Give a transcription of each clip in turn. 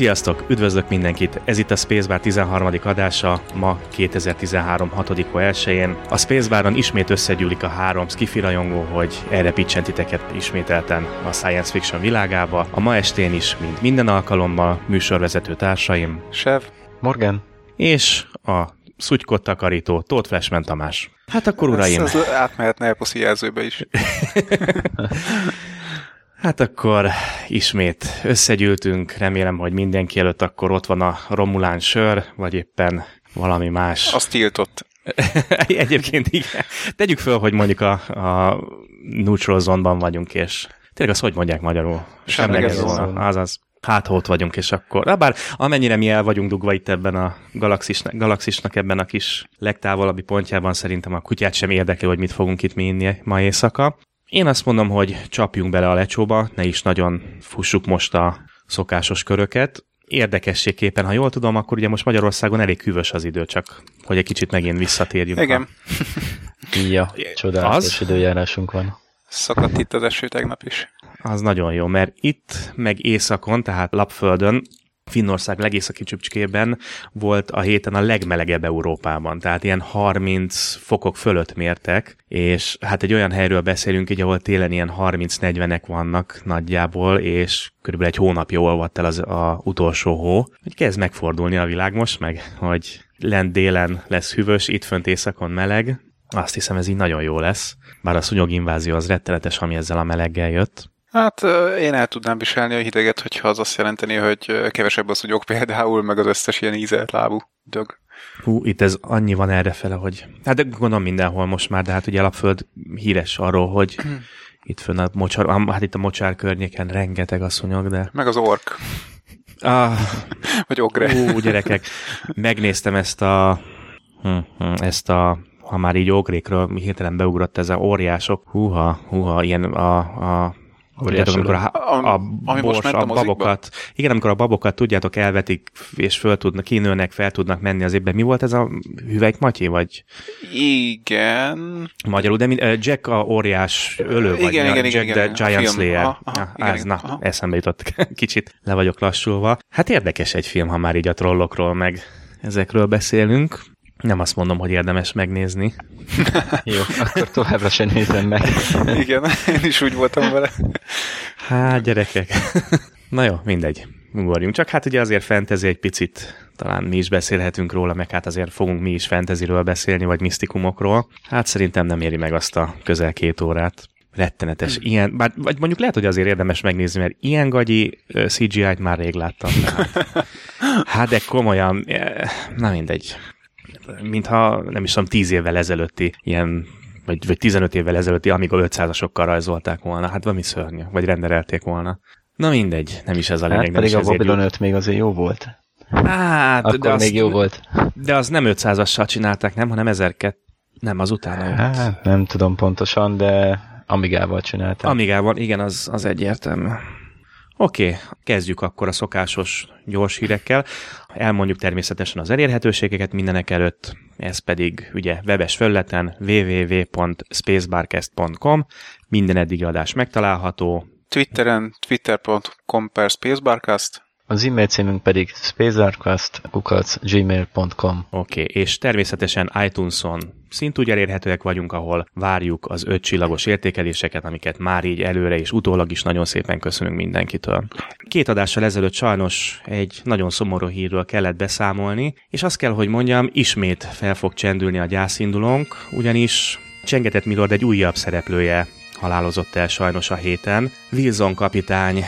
Sziasztok, üdvözlök mindenkit! Ez itt a Spacebar 13. adása, ma 2013. 6. 1-én. A Spacebaron ismét összegyűlik a három skifi rajongó, hogy erre picsentiteket ismételten a science fiction világába. A ma estén is, mint minden alkalommal, műsorvezető társaim. Sev. Morgan. És a szutykot takarító Tóth Flashman Tamás. Hát akkor uraim... Ez, ez átmehetne eposzi jelzőbe is. Hát akkor ismét összegyűltünk, remélem, hogy mindenki előtt akkor ott van a Romulán sör, vagy éppen valami más. Azt tiltott. Egyébként igen. Tegyük föl, hogy mondjuk a, a neutral zone-ban vagyunk, és tényleg azt hogy mondják magyarul? Semleges zóna. Azaz. Hát, ott vagyunk, és akkor. Bár amennyire mi el vagyunk dugva itt ebben a galaxisnak, galaxisnak ebben a kis legtávolabbi pontjában, szerintem a kutyát sem érdekli, hogy mit fogunk itt mi inni ma éjszaka. Én azt mondom, hogy csapjunk bele a lecsóba, ne is nagyon fussuk most a szokásos köröket. Érdekességképpen, ha jól tudom, akkor ugye most Magyarországon elég hűvös az idő, csak hogy egy kicsit megint visszatérjünk. Igen. A... Ja, csodálatos az? időjárásunk van. Szakadt itt az eső tegnap is. Az nagyon jó, mert itt, meg északon, tehát Lapföldön Finnország legészaki csücskében volt a héten a legmelegebb Európában, tehát ilyen 30 fokok fölött mértek, és hát egy olyan helyről beszélünk, így, ahol télen ilyen 30-40-ek vannak nagyjából, és körülbelül egy hónapja olvadt el az a utolsó hó. Hogy kezd megfordulni a világ most meg, hogy lent délen lesz hűvös, itt fönt északon meleg. Azt hiszem, ez így nagyon jó lesz. Bár a szúnyoginvázió az rettenetes, ami ezzel a meleggel jött. Hát én el tudnám viselni a hideget, hogyha az azt jelenteni, hogy kevesebb az szúnyog például, meg az összes ilyen ízelt lábú dög. Hú, itt ez annyi van errefele, hogy... Hát de gondolom mindenhol most már, de hát ugye Alapföld híres arról, hogy itt fönn a mocsár, hát itt a mocsár környéken rengeteg a szúnyog, de... Meg az ork. Ah, Vagy ogre. Ú, gyerekek, megnéztem ezt a... Hm, hm, ezt a ha már így ogrékről hirtelen beugrott ez a óriások, húha, húha, ilyen a, a Tudjátok, amikor a, a, a, bors, a babokat, igen, amikor a babokat, tudjátok, elvetik, és föl tudnak, kinőnek, fel tudnak menni az évben. Mi volt ez a hüvelyk Matyi, vagy? Igen. Magyarul, de mi, Jack a óriás ölő, igen, vagy igen, Jack igen, the igen, Giant. Slayer. Aha, aha, ja, igen, ez, na, aha. eszembe jutott kicsit, le vagyok lassulva. Hát érdekes egy film, ha már így a trollokról meg ezekről beszélünk. Nem azt mondom, hogy érdemes megnézni. Jó, akkor továbbra sem nézem meg. Igen, én is úgy voltam vele. Hát, gyerekek. Na jó, mindegy. Ugorjunk. Csak hát ugye azért fentezi egy picit, talán mi is beszélhetünk róla, meg hát azért fogunk mi is fantasyről beszélni, vagy misztikumokról. Hát szerintem nem éri meg azt a közel két órát. Rettenetes. Ilyen, bár, vagy mondjuk lehet, hogy azért érdemes megnézni, mert ilyen gagyi CGI-t már rég láttam. Tehát. Hát de komolyan, eh, na mindegy. Mintha, nem is tudom, tíz évvel ezelőtti ilyen vagy, vagy 15 évvel ezelőtti Amiga 500-asokkal rajzolták volna. Hát valami szörnyű, vagy renderelték volna. Na mindegy, nem is ez a lényeg. Hát pedig a Babylon jó. 5 még azért jó volt. Hát, Akkor de még azt, jó volt. De az nem 500-assal csinálták, nem, hanem 1002 nem, az utána jött. Hát, nem tudom pontosan, de Amigával csinálták. Amigában, igen, az, az egyértelmű. Oké, okay, kezdjük akkor a szokásos gyors hírekkel. Elmondjuk természetesen az elérhetőségeket mindenek előtt, ez pedig ugye webes felületen www.spacebarcast.com, minden eddigi adás megtalálható, Twitteren twitter.com per spacebarcast, Az e-mail címünk pedig spacearcast.gmail.com Oké, okay, és természetesen iTunes-on szintúgy elérhetőek vagyunk, ahol várjuk az öt csillagos értékeléseket, amiket már így előre és utólag is nagyon szépen köszönünk mindenkitől. Két adással ezelőtt sajnos egy nagyon szomorú hírről kellett beszámolni, és azt kell, hogy mondjam, ismét fel fog csendülni a gyászindulónk, ugyanis Csengetett Milord egy újabb szereplője halálozott el sajnos a héten. Wilson kapitány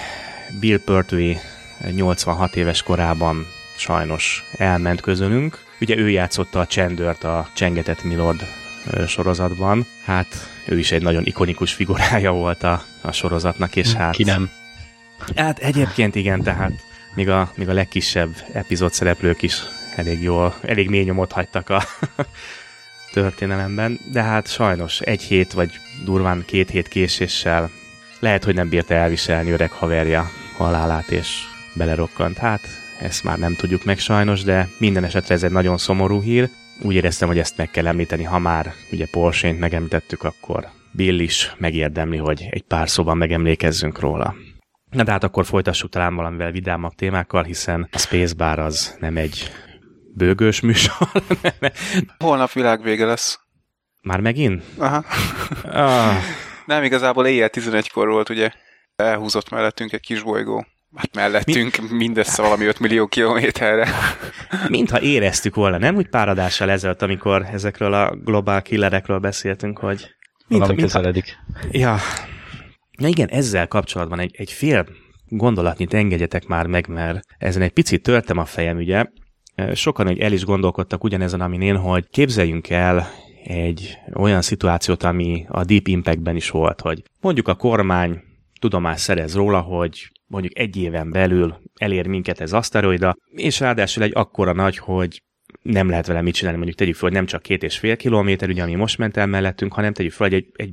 Bill Pertwee 86 éves korában sajnos elment közülünk. Ugye ő játszotta a csendőrt a Csengetett Milord sorozatban. Hát ő is egy nagyon ikonikus figurája volt a, a sorozatnak, és hát... Ki nem? Hát egyébként igen, tehát még a, még a legkisebb epizód szereplők is elég jól, elég mély nyomot hagytak a történelemben, de hát sajnos egy hét vagy durván két hét késéssel lehet, hogy nem bírta elviselni öreg haverja halálát, és belerokkant. Hát ezt már nem tudjuk meg sajnos, de minden esetre ez egy nagyon szomorú hír. Úgy éreztem, hogy ezt meg kell említeni, ha már ugye Porsche-t megemlítettük, akkor Bill is megérdemli, hogy egy pár szóban megemlékezzünk róla. Na de hát akkor folytassuk talán valamivel vidámabb témákkal, hiszen a Spacebar az nem egy bőgős műsor. Holnap világvége lesz. Már megint? Aha. Ah, Nem, igazából éjjel 11-kor volt, ugye. Elhúzott mellettünk egy kis bolygó. Hát mellettünk Mi? mindössze valami 5 millió kilométerre. mintha éreztük volna, nem úgy pár adással ezelőtt, amikor ezekről a globál killerekről beszéltünk, hogy... Valami közeledik. Ja. Na igen, ezzel kapcsolatban egy, egy fél gondolatnyit engedjetek már meg, mert ezen egy picit törtem a fejem, ugye. Sokan hogy el is gondolkodtak ugyanezen, amin én, hogy képzeljünk el egy olyan szituációt, ami a Deep Impact-ben is volt, hogy mondjuk a kormány tudomást szerez róla, hogy mondjuk egy éven belül elér minket ez aszteroida, és ráadásul egy akkora nagy, hogy nem lehet vele mit csinálni, mondjuk tegyük fel, hogy nem csak két és fél kilométer, ugye, ami most ment el mellettünk, hanem tegyük fel, hogy egy, egy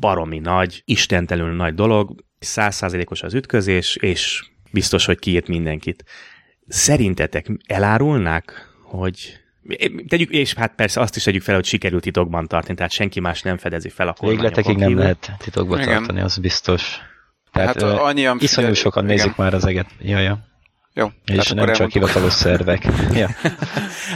baromi nagy, istentelenül nagy dolog, százszázalékos az ütközés, és biztos, hogy kiírt mindenkit. Szerintetek elárulnák, hogy Tegyük, és hát persze azt is tegyük fel, hogy sikerült titokban tartani, tehát senki más nem fedezi fel a kormányokon Végletekig nem lehet titokban Igen. tartani, az biztos. Tehát Hát, hát, annyian iszonyú figyel- sokan igen. nézik már az eget. Ja, ja. Jó. És hát nem akkor csak hivatalos szervek. Ja.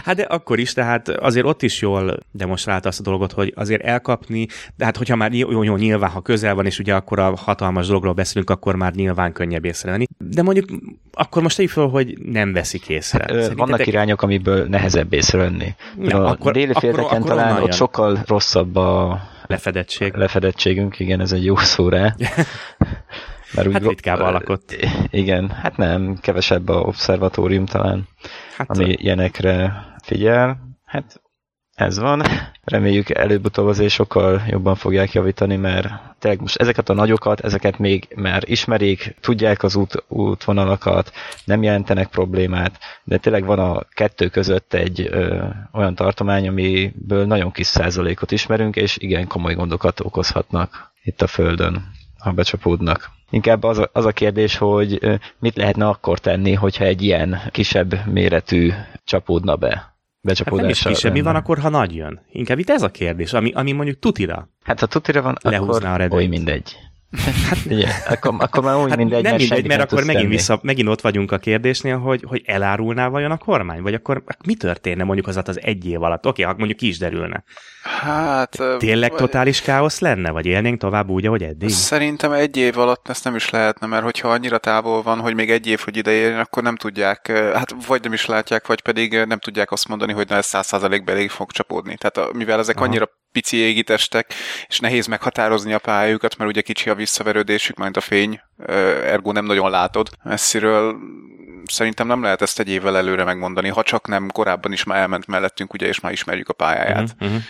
Hát de akkor is, tehát azért ott is jól demonstrálta azt a dolgot, hogy azért elkapni, de hát hogyha már jó, jó, nyilván, ha közel van, és ugye akkor a hatalmas dologról beszélünk, akkor már nyilván könnyebb észrevenni. De mondjuk akkor most tegyük fel, hogy nem veszik észre. Ö, Vannak irányok, amiből nehezebb észrevenni. Ja, a akkor- déli akkor- félteken talán ott jön. sokkal rosszabb a lefedettség. lefedettségünk, igen, ez egy jó szó rá. Mert Hát ro- ritkább lakott. Igen, hát nem, kevesebb a obszervatórium talán, Hát, ami ilyenekre figyel. Hát ez van. Reméljük előbb-utóbb azért sokkal jobban fogják javítani, mert tényleg most ezeket a nagyokat, ezeket még már ismerik, tudják az út, útvonalakat, nem jelentenek problémát, de tényleg van a kettő között egy ö, olyan tartomány, amiből nagyon kis százalékot ismerünk, és igen komoly gondokat okozhatnak itt a Földön, ha becsapódnak. Inkább az a, az a kérdés, hogy mit lehetne akkor tenni, hogyha egy ilyen kisebb méretű csapódna be. Hát nem is mi van akkor, ha nagy jön? Inkább itt ez a kérdés, ami, ami mondjuk tutira. Hát ha tutira van, Lehúzná a akkor redőnyt. oly mindegy. Hát ugye, akkor, akkor már úgy Hát mindegy, nem mert mindegy, mert akkor megint, tenni. vissza, megint ott vagyunk a kérdésnél, hogy, hogy elárulná vajon a kormány? Vagy akkor mi történne mondjuk az az egy év alatt? Oké, ha mondjuk ki is derülne. Hát... Tényleg vagy- totális káosz lenne? Vagy élnénk tovább úgy, ahogy eddig? Szerintem egy év alatt ezt nem is lehetne, mert hogyha annyira távol van, hogy még egy év, hogy ideérjen, akkor nem tudják, hát vagy nem is látják, vagy pedig nem tudják azt mondani, hogy na ez száz százalékban elég fog csapódni. Tehát mivel ezek Aha. annyira pici égitestek, és nehéz meghatározni a pályájukat, mert ugye kicsi a visszaverődésük, majd a fény, ergo nem nagyon látod messziről. Szerintem nem lehet ezt egy évvel előre megmondani, ha csak nem korábban is már elment mellettünk, ugye, és már ismerjük a pályáját. Uh-huh, uh-huh.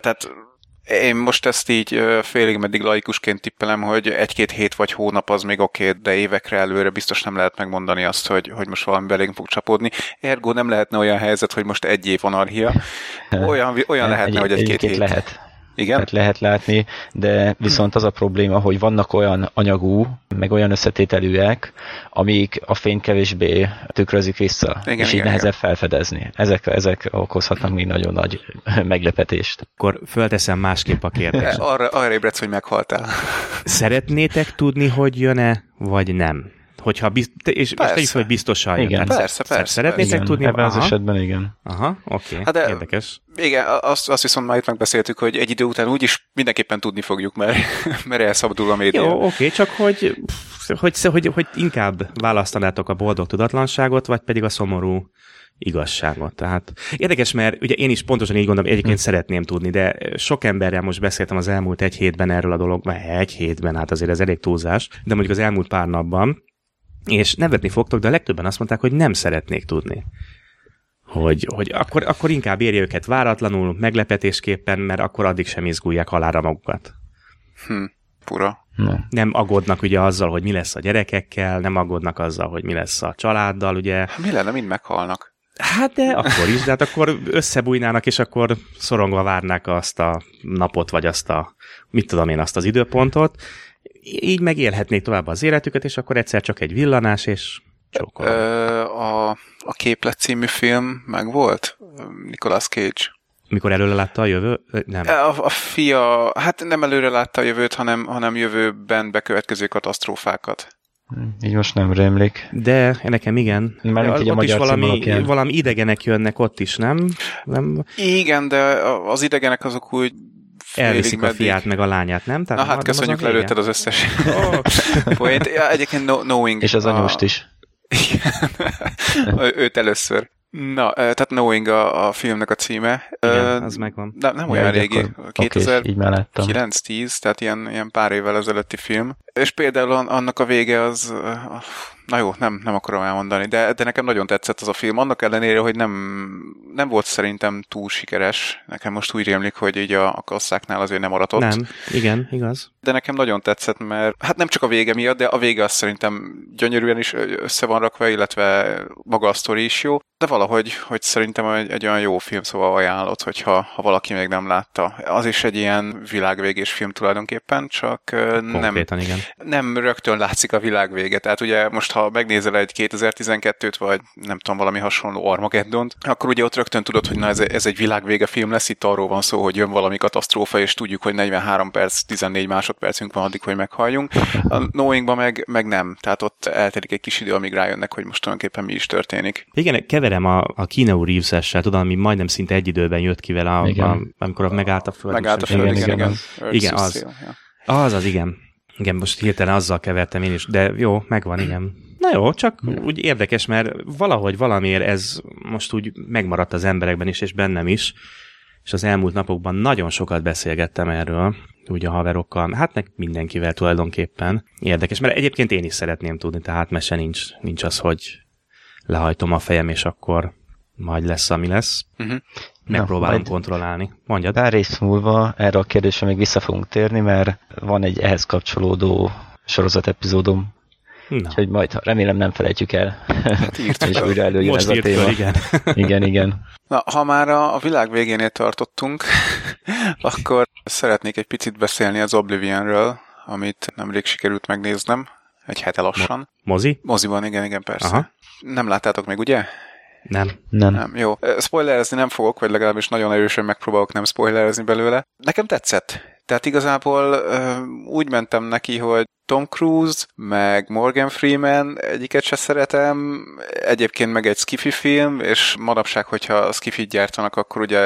Tehát én most ezt így félig meddig laikusként tippelem, hogy egy-két hét vagy hónap az még oké, de évekre előre biztos nem lehet megmondani azt, hogy, hogy most valami belénk fog csapódni. Ergo nem lehetne olyan helyzet, hogy most egy év anarchia. Olyan, olyan lehetne, hogy egy-két Egyébként hét. lehet. Igen? Tehát lehet látni, de viszont az a probléma, hogy vannak olyan anyagú, meg olyan összetételűek, amik a fény kevésbé tükrözik vissza, Igen, és így igen, nehezebb felfedezni. Ezek, ezek okozhatnak még nagyon nagy meglepetést. Akkor fölteszem másképp a kérdést. Arra, arra ébredsz, hogy meghaltál. Szeretnétek tudni, hogy jön-e, vagy nem? Hogyha bizt- és, Persze. tegyük fel, hogy biztosan jön. Igen. Tehát Persze, sz- persze, Szeretnétek Igen, tudni? ebben az Aha. esetben igen. Aha, oké, Hát hát de- érdekes. Igen, azt, azt viszont már itt megbeszéltük, hogy egy idő után úgyis mindenképpen tudni fogjuk, mert, mert elszabadul a média. Jó, oké, csak hogy, hogy, hogy, hogy inkább választanátok a boldog tudatlanságot, vagy pedig a szomorú igazságot. Tehát érdekes, mert ugye én is pontosan így gondolom, egyébként hm. szeretném tudni, de sok emberrel most beszéltem az elmúlt egy hétben erről a dolog, vagy egy hétben, hát azért ez elég túlzás, de mondjuk az elmúlt pár napban, és nevetni fogtok, de a legtöbben azt mondták, hogy nem szeretnék tudni. Hogy, hogy akkor, akkor inkább érje őket váratlanul, meglepetésképpen, mert akkor addig sem izgulják halára magukat. Hm, fura. No. Nem aggódnak ugye azzal, hogy mi lesz a gyerekekkel, nem aggódnak azzal, hogy mi lesz a családdal, ugye. Hát mi lenne, mind meghalnak? Hát de akkor is, de hát akkor összebújnának, és akkor szorongva várnák azt a napot, vagy azt a, mit tudom én, azt az időpontot. Így megélhetnék tovább az életüket, és akkor egyszer csak egy villanás, és csókolom. Ö, a, a Képlet című film meg volt? Nicolas Cage. Mikor előre látta a jövő? Nem. A, a fia, hát nem előre látta a jövőt, hanem, hanem jövőben bekövetkező katasztrófákat. Így most nem rémlik. De nekem igen. Mármint De így a ott is valami, valami idegenek jönnek ott is, nem? nem Igen, de az idegenek azok úgy elviszik a meddig- fiát meg a lányát, nem? Na hát köszönjük, a lelőtted az összes Ó, poént. Ja, egyébként no, Knowing. És az a- anyust is. Igen. Ő- Őt először. Na, tehát Knowing a, a filmnek a címe. Igen, az megvan. nem, nem olyan Ja, régi. akkor- Oké, 2000 így már láttam. 9-10, tehát ilyen, ilyen pár évvel ezelőtti film. És például an- annak a vége az, uh, na jó, nem, nem akarom elmondani, de, de nekem nagyon tetszett az a film, annak ellenére, hogy nem, nem volt szerintem túl sikeres. Nekem most úgy rémlik, hogy így a, a kasszáknál azért nem aratott. Nem, igen, igaz. De nekem nagyon tetszett, mert hát nem csak a vége miatt, de a vége az szerintem gyönyörűen is össze van rakva, illetve maga a sztori is jó. De valahogy, hogy szerintem egy, egy olyan jó film, szóval ajánlott, hogyha ha valaki még nem látta. Az is egy ilyen világvégés film tulajdonképpen, csak ö, nem, Konkrétan igen. nem rögtön látszik a világ vége. Tehát ugye most, ha megnézel egy 2012-t, vagy nem tudom, valami hasonló Armageddont, akkor ugye ott rögtön tudod, hogy na ez, ez egy világvége film lesz, itt arról van szó, hogy jön valami katasztrófa, és tudjuk, hogy 43 perc, 14 másodpercünk van addig, hogy meghalljunk. A Knowingban meg, meg nem. Tehát ott eltelik egy kis idő, amíg rájönnek, hogy most tulajdonképpen mi is történik. Igen, keverem a, a Keanu Reeves-essel, tudom, ami majdnem szinte egy időben jött ki vele, a, a, amikor megállt a föld. Megállt a föld, igen, igen, igen. igen. Az. Ja. Az az, igen. Igen, most hirtelen azzal kevertem én is, de jó, megvan, igen. Na jó, csak úgy érdekes, mert valahogy valamiért ez most úgy megmaradt az emberekben is, és bennem is, és az elmúlt napokban nagyon sokat beszélgettem erről, úgy a haverokkal, hát meg mindenkivel tulajdonképpen. Érdekes, mert egyébként én is szeretném tudni, tehát mese nincs, nincs az, hogy lehajtom a fejem, és akkor majd lesz, ami lesz. Mhm. Megpróbálom majd- kontrollálni. Mondjad. Pár rész múlva erre a kérdésre még vissza fogunk térni, mert van egy ehhez kapcsolódó sorozat epizódom, Na, úgyhogy majd remélem nem felejtjük el. Hát és fel. újra előjön most ez a téma. föl, igen. igen, igen. Na, ha már a, világ végénél tartottunk, akkor szeretnék egy picit beszélni az Oblivionről, amit nemrég sikerült megnéznem, egy hete lassan. Mozi? Moziban, igen, igen, persze. Aha. Nem láttátok még, ugye? Nem. Nem. Nem, jó. Spoilerezni nem fogok, vagy legalábbis nagyon erősen megpróbálok nem spoilerezni belőle. Nekem tetszett. Tehát igazából ö, úgy mentem neki, hogy Tom Cruise, meg Morgan Freeman, egyiket se szeretem, egyébként meg egy skifi film, és manapság, hogyha skifit gyártanak, akkor ugye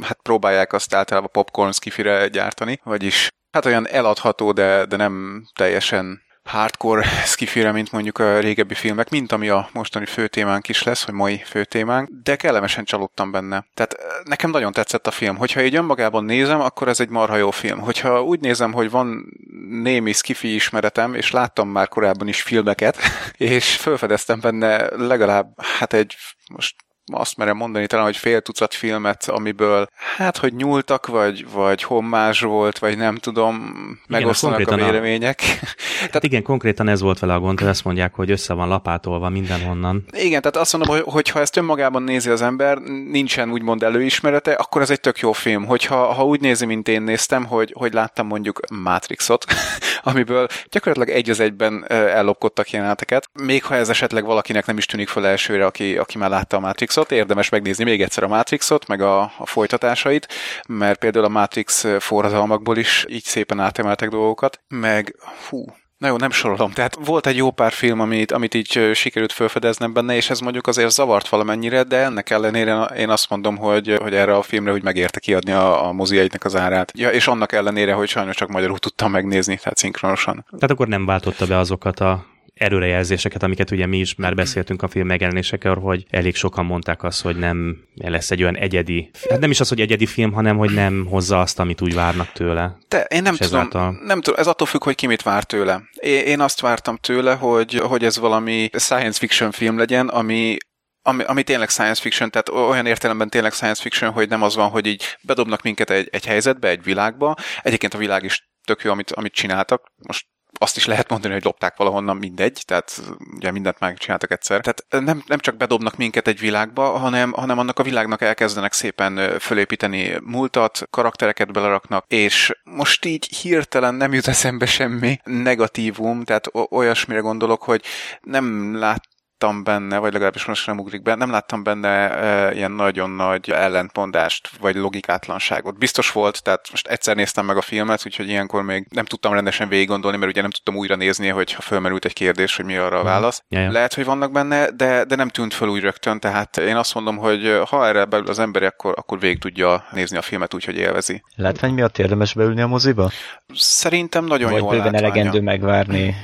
hát próbálják azt általában popcorn skifire gyártani, vagyis hát olyan eladható, de, de nem teljesen hardcore skifire, mint mondjuk a régebbi filmek, mint ami a mostani főtémánk is lesz, vagy mai főtémánk, de kellemesen csalódtam benne. Tehát eh, nekem nagyon tetszett a film. Hogyha így önmagában nézem, akkor ez egy marha jó film. Hogyha úgy nézem, hogy van némi skifi ismeretem, és láttam már korábban is filmeket, és felfedeztem benne legalább, hát egy, most azt merem mondani talán, hogy fél tucat filmet, amiből hát, hogy nyúltak, vagy, vagy hommázs volt, vagy nem tudom, megosztanak a konkrétan a- vélemények. Tehát igen, konkrétan ez volt vele a gond, hogy azt mondják, hogy össze van lapátolva mindenhonnan. Igen, tehát azt mondom, hogy, ha ezt önmagában nézi az ember, nincsen úgymond előismerete, akkor ez egy tök jó film. Hogyha ha úgy nézi, mint én néztem, hogy, hogy láttam mondjuk Matrixot, amiből gyakorlatilag egy az egyben ellopkodtak jeleneteket, még ha ez esetleg valakinek nem is tűnik fel elsőre, aki, aki már látta a Matrixot, érdemes megnézni még egyszer a Matrixot, meg a, a folytatásait, mert például a Matrix forradalmakból is így szépen átemeltek dolgokat, meg hú, Na jó, nem sorolom. Tehát volt egy jó pár film, amit, amit így sikerült felfedeznem benne, és ez mondjuk azért zavart valamennyire, de ennek ellenére én azt mondom, hogy, hogy erre a filmre úgy megérte kiadni a, a moziaiknak az árát. Ja, és annak ellenére, hogy sajnos csak magyarul tudtam megnézni, tehát szinkronosan. Tehát akkor nem váltotta be azokat a erőrejelzéseket, amiket ugye mi is már beszéltünk a film megjelenésekor, hogy elég sokan mondták azt, hogy nem lesz egy olyan egyedi, hát nem is az, hogy egyedi film, hanem hogy nem hozza azt, amit úgy várnak tőle. De én nem tudom, ezáltal- nem tudom, ez attól függ, hogy ki mit vár tőle. Én, én azt vártam tőle, hogy, hogy ez valami science fiction film legyen, ami ami, ami tényleg science fiction, tehát olyan értelemben tényleg science fiction, hogy nem az van, hogy így bedobnak minket egy, egy helyzetbe, egy világba. Egyébként a világ is tök jó, amit, amit csináltak. Most azt is lehet mondani, hogy lopták valahonnan mindegy, tehát ugye mindent megcsináltak egyszer. Tehát nem, nem csak bedobnak minket egy világba, hanem, hanem annak a világnak elkezdenek szépen fölépíteni múltat, karaktereket beleraknak, és most így hirtelen nem jut eszembe semmi negatívum, tehát olyasmire gondolok, hogy nem lát láttam benne, vagy legalábbis most nem ugrik be, nem láttam benne e, ilyen nagyon nagy ellentmondást, vagy logikátlanságot. Biztos volt, tehát most egyszer néztem meg a filmet, úgyhogy ilyenkor még nem tudtam rendesen végig gondolni, mert ugye nem tudtam újra nézni, hogy ha fölmerült egy kérdés, hogy mi arra a mhm. válasz. Ja, ja. Lehet, hogy vannak benne, de, de nem tűnt föl úgy rögtön, tehát én azt mondom, hogy ha erre belül az ember, akkor, akkor végig tudja nézni a filmet úgy, hogy élvezi. Látvány miatt érdemes beülni a moziba? Szerintem nagyon jó látványa. elegendő megvárni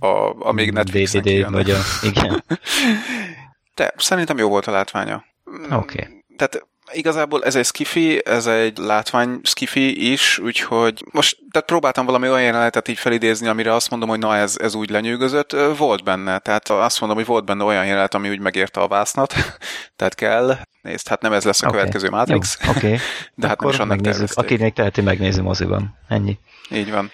a, a még Netflixen DVD, vagy a, igen. De szerintem jó volt a látványa. Oké. Okay. Tehát igazából ez egy skifi, ez egy látvány skifi is, úgyhogy most tehát próbáltam valami olyan jelenetet így felidézni, amire azt mondom, hogy na ez, ez úgy lenyűgözött. Volt benne, tehát azt mondom, hogy volt benne olyan jelenet, ami úgy megérte a vásznat, tehát kell. Nézd, hát nem ez lesz a okay. következő Matrix. Oké, okay. de hát Akkor most annak Aki még teheti, megnézi moziban. Ennyi. Így van.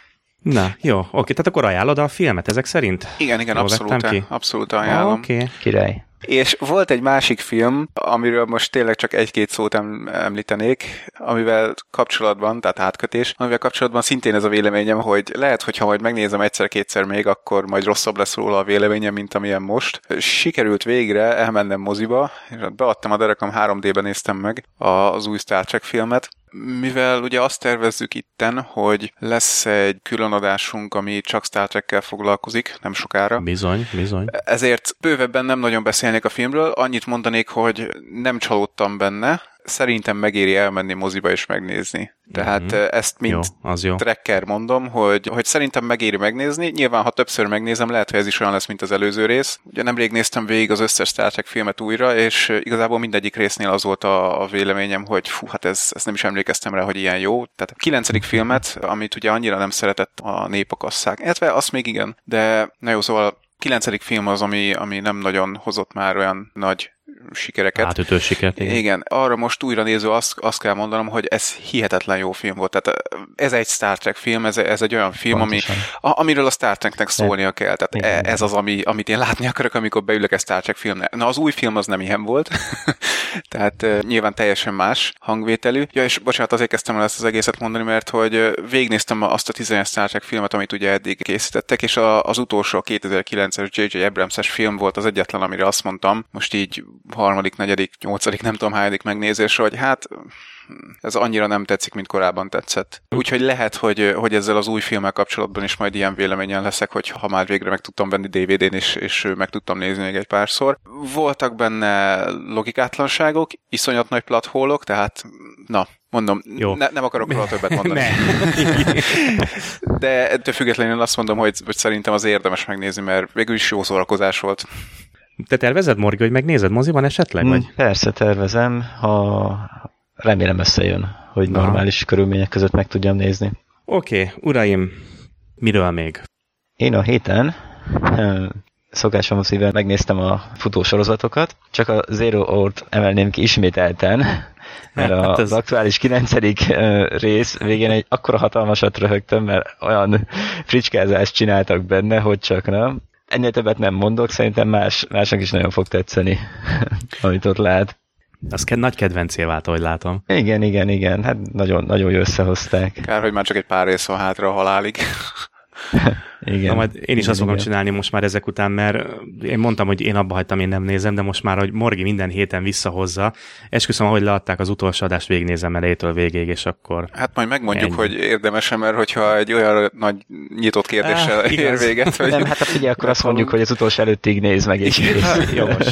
Na, jó, oké, tehát akkor ajánlod a filmet ezek szerint? Igen, igen, abszolút, ki? abszolút ajánlom. Oké. Okay. Király. És volt egy másik film, amiről most tényleg csak egy-két szót említenék, amivel kapcsolatban, tehát átkötés, amivel kapcsolatban szintén ez a véleményem, hogy lehet, hogyha majd megnézem egyszer-kétszer még, akkor majd rosszabb lesz róla a véleményem, mint amilyen most. Sikerült végre elmennem moziba, és beadtam a derekam 3D-ben néztem meg az új Star Trek filmet, mivel ugye azt tervezzük itten, hogy lesz egy különadásunk, ami csak Star Trek-kel foglalkozik, nem sokára. Bizony, bizony. Ezért bővebben nem nagyon beszélnék a filmről, annyit mondanék, hogy nem csalódtam benne, szerintem megéri elmenni moziba és megnézni. Tehát mm-hmm. ezt mint jó, az jó. tracker mondom, hogy, hogy szerintem megéri megnézni. Nyilván, ha többször megnézem, lehet, hogy ez is olyan lesz, mint az előző rész. Ugye nemrég néztem végig az összes Star Trek filmet újra, és igazából mindegyik résznél az volt a, a véleményem, hogy fú, hát ez, ez nem is emlékeztem rá, hogy ilyen jó. Tehát a kilencedik filmet, amit ugye annyira nem szeretett a nép a kasszák, illetve azt még igen, de na jó, szóval kilencedik film az, ami, ami nem nagyon hozott már olyan nagy sikereket. Átütő sikert, igen. igen. Arra most újra néző azt, azt kell mondanom, hogy ez hihetetlen jó film volt. Tehát ez egy Star Trek film, ez, ez egy olyan film, ami, a, amiről a Star Treknek szólnia kell. Tehát igen, ez az, ami, amit én látni akarok, amikor beülök egy Star Trek filmre. Na, az új film az nem ilyen volt. Tehát uh, nyilván teljesen más hangvételű. Ja, és bocsánat, azért kezdtem el ezt az egészet mondani, mert hogy végignéztem azt a 11 Star Trek filmet, amit ugye eddig készítettek, és a, az utolsó 2009-es J.J. Abrams-es film volt az egyetlen, amire azt mondtam, most így harmadik, negyedik, nyolcadik, nem tudom hányadik megnézésre, hogy hát ez annyira nem tetszik, mint korábban tetszett. Úgyhogy lehet, hogy, hogy ezzel az új filmmel kapcsolatban is majd ilyen véleményen leszek, hogy ha már végre meg tudtam venni DVD-n, és, és meg tudtam nézni még egy párszor. Voltak benne logikátlanságok, iszonyat nagy platholok, tehát na, Mondom, Jó. Ne, nem akarok róla többet mondani. De ettől függetlenül azt mondom, hogy, hogy szerintem az érdemes megnézni, mert végül is jó szórakozás volt. Te tervezed, Morgi, hogy megnézed moziban esetleg? Mm, vagy? Persze tervezem, ha remélem összejön, hogy normális körülmények között meg tudjam nézni. Oké, okay, uraim, miről még? Én a héten szokásom szíven megnéztem a futósorozatokat, csak a Zero Ort emelném ki ismételten, mert hát ez... az aktuális 9. rész végén egy akkora hatalmasat röhögtem, mert olyan fricskázást csináltak benne, hogy csak nem. Ennél többet nem mondok, szerintem más, másnak is nagyon fog tetszeni, amit ott lát. Az nagy kedvencé vált, ahogy látom. Igen, igen, igen. Hát nagyon, nagyon jó összehozták. Kár, hogy már csak egy pár rész van hátra a halálig. Igen. Na majd én is igen, azt fogom igen. csinálni most már ezek után, mert én mondtam, hogy én abba hagytam, én nem nézem, de most már, hogy Morgi minden héten visszahozza, esküszöm, ahogy leadták az utolsó adást, végignézem elejétől végéig, és akkor... Hát majd megmondjuk, ennyi. hogy érdemes mert hogyha egy olyan nagy nyitott kérdéssel ah, ér véget, hogy... Nem, hát figyelj, akkor azt mondjuk, hogy az utolsó előttig néz meg, és Jogos.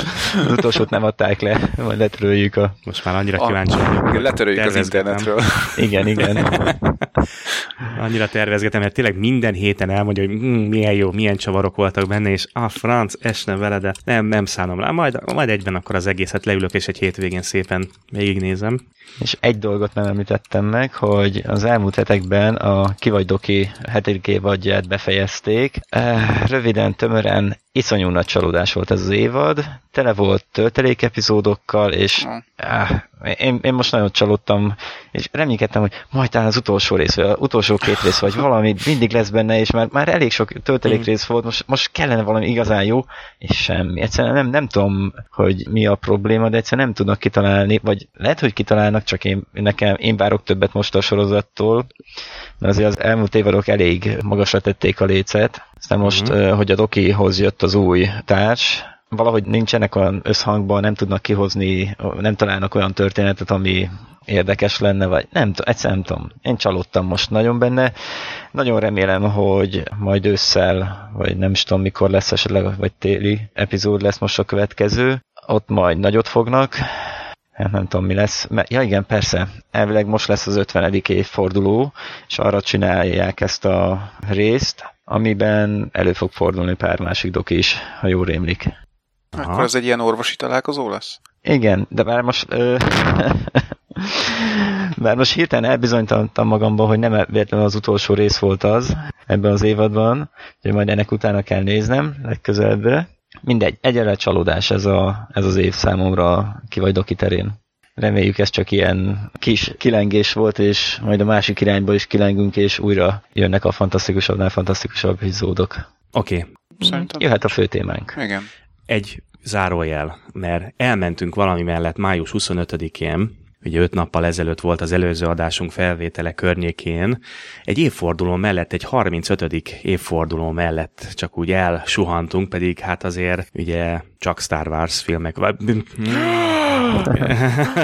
Az utolsót nem adták le, majd letöröljük a... Most már annyira kíváncsi vagyok. Letöröljük az internetről. Igen, igen. annyira tervezgetem, mert tényleg minden héten elmondja, hogy hm, milyen jó, milyen csavarok voltak benne, és a ah, franc, esne vele, de nem, nem szánom rá. Majd, majd egyben akkor az egészet leülök, és egy hétvégén szépen végignézem. És egy dolgot nem említettem meg, hogy az elmúlt hetekben a Kivagy Doki hetedik évadját befejezték. Eh, röviden, tömören iszonyú nagy csalódás volt ez az évad, tele volt töltelék epizódokkal, és áh, én, én most nagyon csalódtam, és reménykedtem, hogy majd talán az utolsó rész, vagy az utolsó két rész, vagy valami mindig lesz benne, és már, már elég sok töltelék mm. rész volt, most, most kellene valami igazán jó, és semmi. Egyszerűen nem, nem tudom, hogy mi a probléma, de egyszerűen nem tudnak kitalálni, vagy lehet, hogy kitalálnak, csak én, nekem, én várok többet most a sorozattól, mert azért az elmúlt évadok elég magasra tették a lécet. Aztán most, mm-hmm. hogy a Dokihoz jött az új társ, valahogy nincsenek olyan összhangban, nem tudnak kihozni, nem találnak olyan történetet, ami érdekes lenne, vagy nem tudom, egyszerűen nem tudom. Én csalódtam most nagyon benne. Nagyon remélem, hogy majd ősszel, vagy nem is tudom mikor lesz esetleg, vagy téli epizód lesz most a következő. Ott majd nagyot fognak, hát nem tudom mi lesz. Ja igen, persze, elvileg most lesz az 50. évforduló, és arra csinálják ezt a részt, amiben elő fog fordulni pár másik doki is, ha jól rémlik. Aha. Akkor ez egy ilyen orvosi találkozó lesz? Igen, de már most... Ö, Mert most hirtelen elbizonytalanodtam magamban, hogy nem véletlenül az utolsó rész volt az ebben az évadban, hogy majd ennek utána kell néznem legközelebbre. Mindegy, egyre csalódás ez, a, ez az év számomra ki vagy doki terén. Reméljük ez csak ilyen kis kilengés volt, és majd a másik irányba is kilengünk, és újra jönnek a fantasztikusabbnál fantasztikusabb epizódok. Oké. Okay. Szerintem. Jöhet a fő témánk. Igen. Egy zárójel, mert elmentünk valami mellett május 25-én, ugye öt nappal ezelőtt volt az előző adásunk felvétele környékén, egy évforduló mellett, egy 35. évforduló mellett csak úgy elsuhantunk, pedig hát azért ugye csak Star Wars filmek, vagy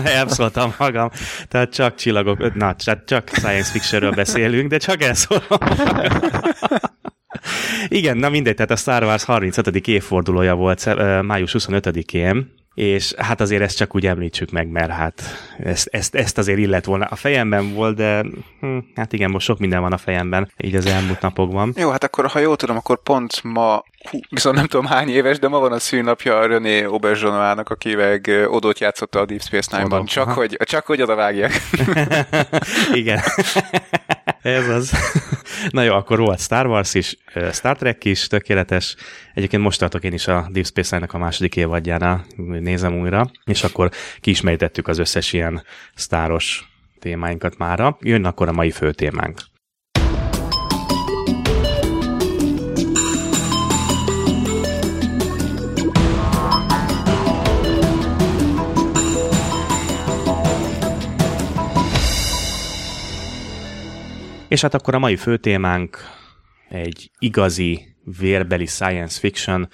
elszóltam magam, tehát csak csillagok, na, csak science fictionről beszélünk, de csak elszóltam Igen, na mindegy, tehát a Star Wars 35. évfordulója volt május 25-én, és hát azért ezt csak úgy említsük meg, mert hát ezt, ezt, ezt azért illet volna. A fejemben volt, de hm, hát igen, most sok minden van a fejemben, így az elmúlt napokban. Jó, hát akkor, ha jól tudom, akkor pont ma, hú, viszont nem tudom hány éves, de ma van a szűnapja a René Aubergeois-nak, aki meg Odót játszotta a Deep Space Nine-ban, csak hogy, csak hogy oda vágják. igen. Ez az. Na jó, akkor volt Star Wars is, Star Trek is, tökéletes. Egyébként most tartok én is a Deep Space Nine-nak a második évadjánál, nézem újra, és akkor kiismerítettük az összes ilyen sztáros témáinkat mára. Jön akkor a mai fő témánk. És hát akkor a mai főtémánk egy igazi vérbeli science fiction,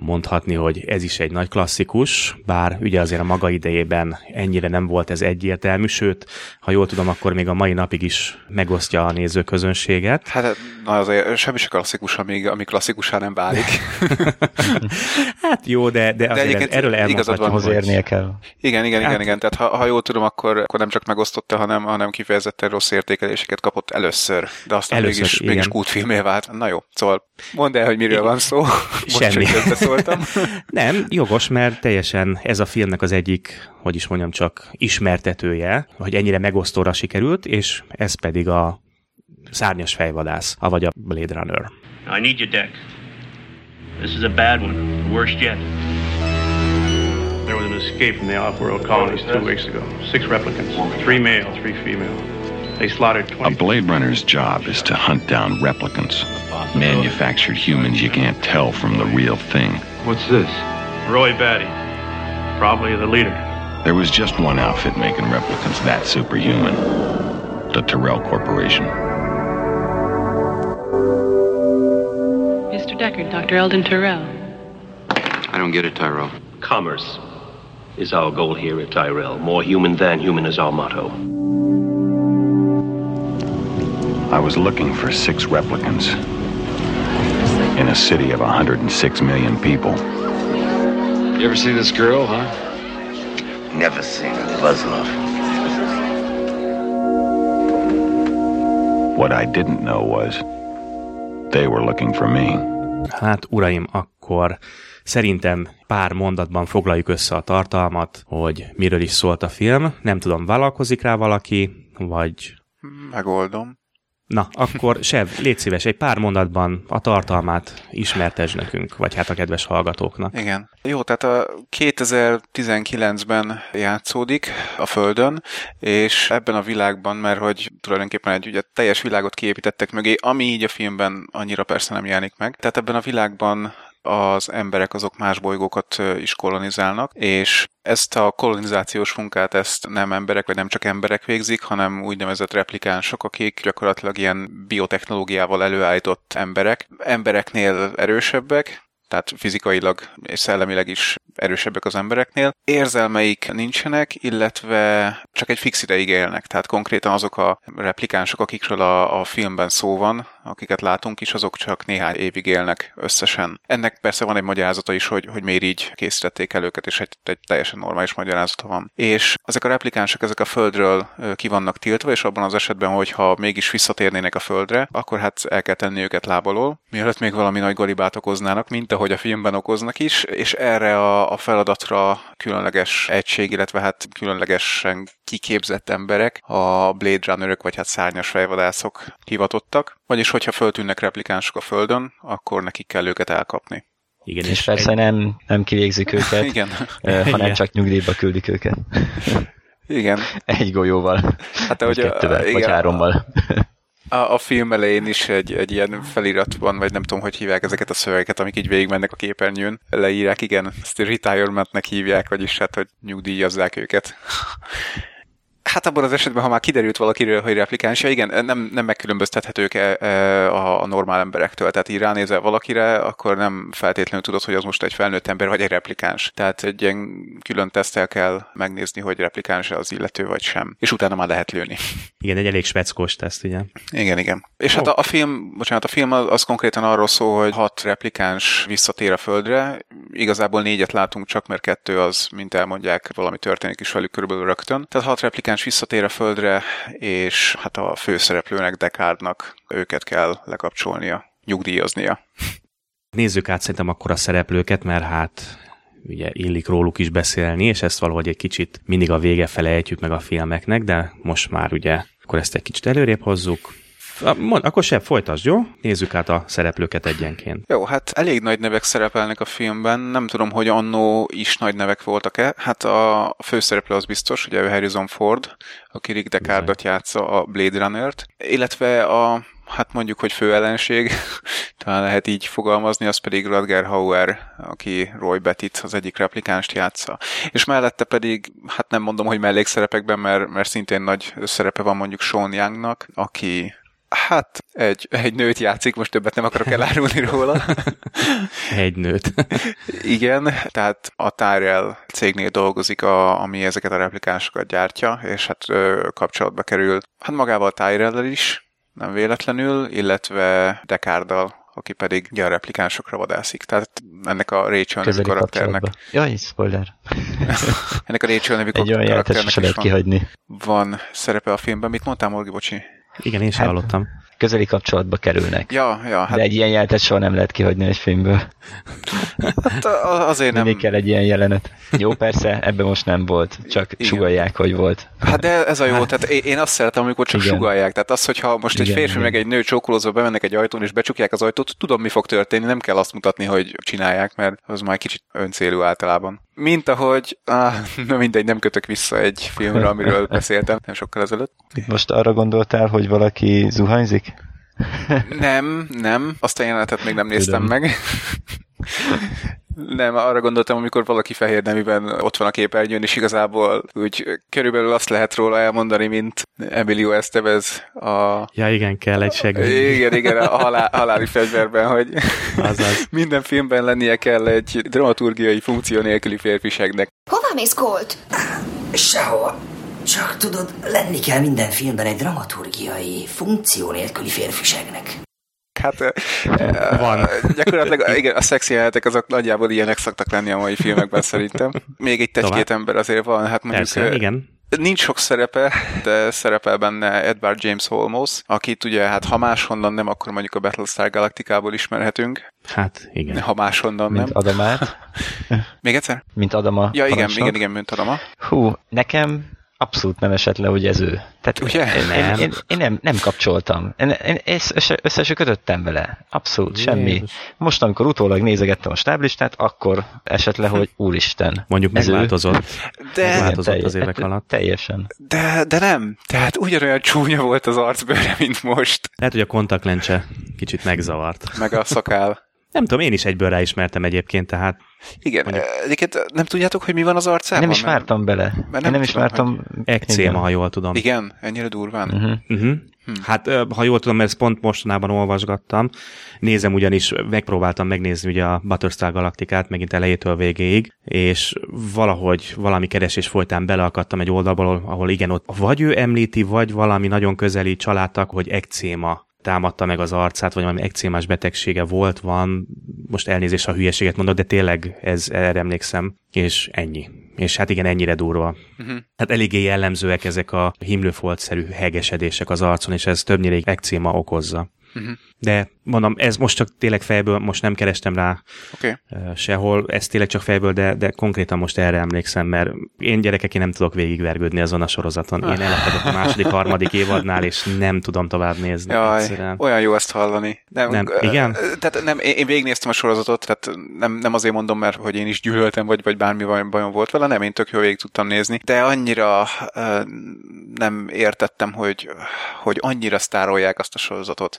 mondhatni, hogy ez is egy nagy klasszikus, bár ugye azért a maga idejében ennyire nem volt ez egyértelmű, sőt, ha jól tudom, akkor még a mai napig is megosztja a nézőközönséget. Hát na azért semmi se klasszikus, amíg, ami klasszikusá nem válik. hát jó, de, de, de azért erről elmondhatjuk, hogy... érnie kell. Igen, igen, hát... igen, igen. Tehát ha, ha jól tudom, akkor, akkor nem csak megosztotta, hanem, hanem kifejezetten rossz értékeléseket kapott először, de aztán először, mégis, mégis kultfilmé vált. Na jó, szóval mondd el, hogy miről van szó. Semmi. szóltam. Nem, jogos, mert teljesen ez a filmnek az egyik, hogy is mondjam, csak ismertetője, hogy ennyire megosztóra sikerült, és ez pedig a szárnyas fejvadász, avagy a Blade Runner. I need your deck. This is a bad one, the worst yet. There was an escape from the off-world colonies two weeks ago. Six replicants, three male, three female. They slaughtered 20. A Blade Runner's job is to hunt down replicants. Manufactured humans you can't tell from the real thing. What's this? Roy Batty. Probably the leader. There was just one outfit making replicants that superhuman. The Tyrell Corporation. Mr. Deckard, Dr. Eldon Tyrell. I don't get it, Tyrell. Commerce is our goal here at Tyrell. More human than human is our motto. I was looking for six replicants in a city of 106 million people. You ever see this girl, huh? Never seen a Buzzlove. What I didn't know was they were looking for me. Hát, uraim, akkor szerintem pár mondatban foglaljuk össze a tartalmat, hogy miről is szólt a film. Nem tudom, vállalkozik rá valaki, vagy... Megoldom. Na, akkor Sev, légy szíves, egy pár mondatban a tartalmát ismertesd nekünk, vagy hát a kedves hallgatóknak. Igen. Jó, tehát a 2019-ben játszódik a Földön, és ebben a világban, mert hogy tulajdonképpen egy ugye, teljes világot kiépítettek mögé, ami így a filmben annyira persze nem jelenik meg. Tehát ebben a világban az emberek azok más bolygókat is kolonizálnak, és ezt a kolonizációs munkát ezt nem emberek, vagy nem csak emberek végzik, hanem úgynevezett replikánsok, akik gyakorlatilag ilyen biotechnológiával előállított emberek, embereknél erősebbek, tehát fizikailag és szellemileg is erősebbek az embereknél. Érzelmeik nincsenek, illetve csak egy fix ideig élnek, tehát konkrétan azok a replikánsok, akikről a, a filmben szó van, akiket látunk is, azok csak néhány évig élnek összesen. Ennek persze van egy magyarázata is, hogy, hogy miért így készítették el őket, és egy, egy teljesen normális magyarázata van. És ezek a replikánsok, ezek a földről ki vannak tiltva, és abban az esetben, hogyha mégis visszatérnének a földre, akkor hát el kell tenni őket lábalól, mielőtt még valami nagy galibát okoznának, mint ahogy a filmben okoznak is, és erre a, a feladatra különleges egység, illetve hát különlegesen kiképzett emberek, a Blade Runnerök, vagy hát szárnyas fejvadászok hivatottak, vagyis hogyha föltűnnek replikánsok a Földön, akkor nekik kell őket elkapni. Igen, és, és persze egy... nem, nem kivégzik őket, Igen. hanem Igen. csak nyugdíjba küldik őket. Igen. Egy golyóval. Hát, ahogy kettővel, igen, vagy hárommal. A, a film elején is egy, egy ilyen felirat van, vagy nem tudom, hogy hívják ezeket a szövegeket, amik így végigmennek a képernyőn. Leírják, igen, ezt retirementnek hívják, vagyis hát, hogy nyugdíjazzák őket. Hát abban az esetben, ha már kiderült valakiről, hogy replikáns, igen, nem, nem megkülönböztethetők e, e, a, a normál emberektől. Tehát így ránézel valakire, akkor nem feltétlenül tudod, hogy az most egy felnőtt ember vagy egy replikáns. Tehát egy ilyen külön tesztel kell megnézni, hogy replikáns az illető vagy sem. És utána már lehet lőni. Igen, egy elég speckós teszt, ugye? Igen, igen. És oh. hát a, a film, bocsánat, a film az, az konkrétan arról szól, hogy hat replikáns visszatér a földre. Igazából négyet látunk csak, mert kettő az, mint elmondják, valami történik is velük körülbelül rögtön. Tehát hat replikáns Marines visszatér a földre, és hát a főszereplőnek, Deckardnak őket kell lekapcsolnia, nyugdíjaznia. Nézzük át szerintem akkor a szereplőket, mert hát ugye illik róluk is beszélni, és ezt valahogy egy kicsit mindig a vége felejtjük meg a filmeknek, de most már ugye akkor ezt egy kicsit előrébb hozzuk. Mond, akkor sem folytasd, jó? Nézzük át a szereplőket egyenként. Jó, hát elég nagy nevek szerepelnek a filmben. Nem tudom, hogy annó is nagy nevek voltak-e. Hát a főszereplő az biztos, ugye Harrison Ford, aki Rick Deckardot játsza a Blade Runner-t, illetve a hát mondjuk, hogy fő ellenség, talán lehet így fogalmazni, az pedig Rutger Hauer, aki Roy Bettit, az egyik replikánst játsza. És mellette pedig, hát nem mondom, hogy mellékszerepekben, mert, mert szintén nagy szerepe van mondjuk Sean Youngnak, aki Hát, egy, egy nőt játszik, most többet nem akarok elárulni róla. egy nőt. Igen, tehát a Tyrell cégnél dolgozik, a, ami ezeket a replikásokat gyártja, és hát ö, kapcsolatba kerül hát magával a Tyrell is, nem véletlenül, illetve Dekárdal, aki pedig ugye a replikánsokra vadászik. Tehát ennek a Rachel nevű karakternek. Jaj, spoiler. ennek a Rachel nevű karakternek is van, kihagyni. van szerepe a filmben. Mit mondtál, Morgi, bocsi? Igen, én sem hát, hallottam. Közeli kapcsolatba kerülnek. Ja, ja. Hát... De egy ilyen jelenetet soha nem lehet kihagyni egy filmből. Hát azért nem... Mindig kell egy ilyen jelenet. Jó, persze, ebben most nem volt, csak Igen. sugalják, hogy volt. Hát de ez a jó, hát... tehát én azt szeretem, amikor csak Igen. sugalják. Tehát az, hogyha most Igen, egy férfi Igen. meg egy nő csókolózva bemennek egy ajtón és becsukják az ajtót, tudom, mi fog történni, nem kell azt mutatni, hogy csinálják, mert az már kicsit öncélú általában. Mint ahogy, ah, na mindegy, nem kötök vissza egy filmre, amiről beszéltem nem sokkal ezelőtt. Itt most arra gondoltál, hogy valaki zuhanyzik? Nem, nem. Azt a jelenetet még nem néztem Tudom. meg. Nem, arra gondoltam, amikor valaki fehér neműben ott van a képernyőn, és igazából úgy körülbelül azt lehet róla elmondani, mint Emilio Estevez a... Ja, igen, kell egy segély. Igen, igen, a halál, haláli fegyverben, hogy Azaz. minden filmben lennie kell egy dramaturgiai funkció nélküli férfiségnek. Hova mész, Colt? Sehova. Csak tudod, lenni kell minden filmben egy dramaturgiai, funkció nélküli férfiségnek. Hát van. Gyakorlatilag igen, a szexi jelenetek azok nagyjából ilyenek szoktak lenni a mai filmekben szerintem. Még egy egy-két ember azért van. Hát mondjuk, Persze, igen. Nincs sok szerepe, de szerepel benne Edward James Holmes, akit ugye, hát ha máshonnan nem, akkor mondjuk a Battlestar Galactikából ismerhetünk. Hát, igen. Ha máshonnan mint nem. Adamát. Még egyszer? Mint Adama. Ja, igen, igen, igen, mint Adama. Hú, nekem abszolút nem esett le, hogy ez ő. Tehát Ugye? Én, nem. Én, én, én nem, nem kapcsoltam. Én, én össze, össze se kötöttem vele. Abszolút, Jézus. semmi. Most, amikor utólag nézegettem a stáblistát, akkor esett le, hogy úristen. Mondjuk ez megváltozott. De, megváltozott az évek alatt. Teljesen. De, de nem. Tehát ugyanolyan csúnya volt az arcbőre, mint most. Lehet, hogy a kontaktlencse kicsit megzavart. Meg a szakál. Nem tudom, én is egyből ráismertem egyébként, tehát... Igen, mondjuk... egyébként nem tudjátok, hogy mi van az arcában? Nem is vártam bele. Mert nem, én nem is vártam. Hogy... Ekcéma, ha jól tudom. Igen, ennyire durván. Uh-huh. Uh-huh. Hát, ha jól tudom, mert ezt pont mostanában olvasgattam, nézem ugyanis, megpróbáltam megnézni ugye a Battlestar Galaktikát megint elejétől végéig, és valahogy valami keresés folytán beleakadtam egy oldalból, ahol igen, ott vagy ő említi, vagy valami nagyon közeli családtak, hogy ekcéma támadta meg az arcát, vagy valami ekcémás betegsége volt, van, most elnézést, a hülyeséget mondok, de tényleg ez, erre emlékszem, és ennyi. És hát igen, ennyire durva. Uh-huh. Hát eléggé jellemzőek ezek a himlőfoltszerű hegesedések az arcon, és ez többnyire ekcéma okozza. Uh-huh. De mondom, ez most csak tényleg fejből, most nem kerestem rá okay. sehol, ez tényleg csak fejből, de, de konkrétan most erre emlékszem, mert én gyerekek, én nem tudok végigvergődni azon a sorozaton. Én elakadok a második, harmadik évadnál, és nem tudom tovább nézni. Jaj, egyszerűen. olyan jó ezt hallani. Nem, Nem, ö, igen? Tehát nem, én én végignéztem a sorozatot, tehát nem, nem azért mondom, mert hogy én is gyűlöltem, vagy, vagy bármi bajom, volt vele, nem, én tök jó végig tudtam nézni, de annyira ö, nem értettem, hogy, hogy annyira sztárolják azt a sorozatot.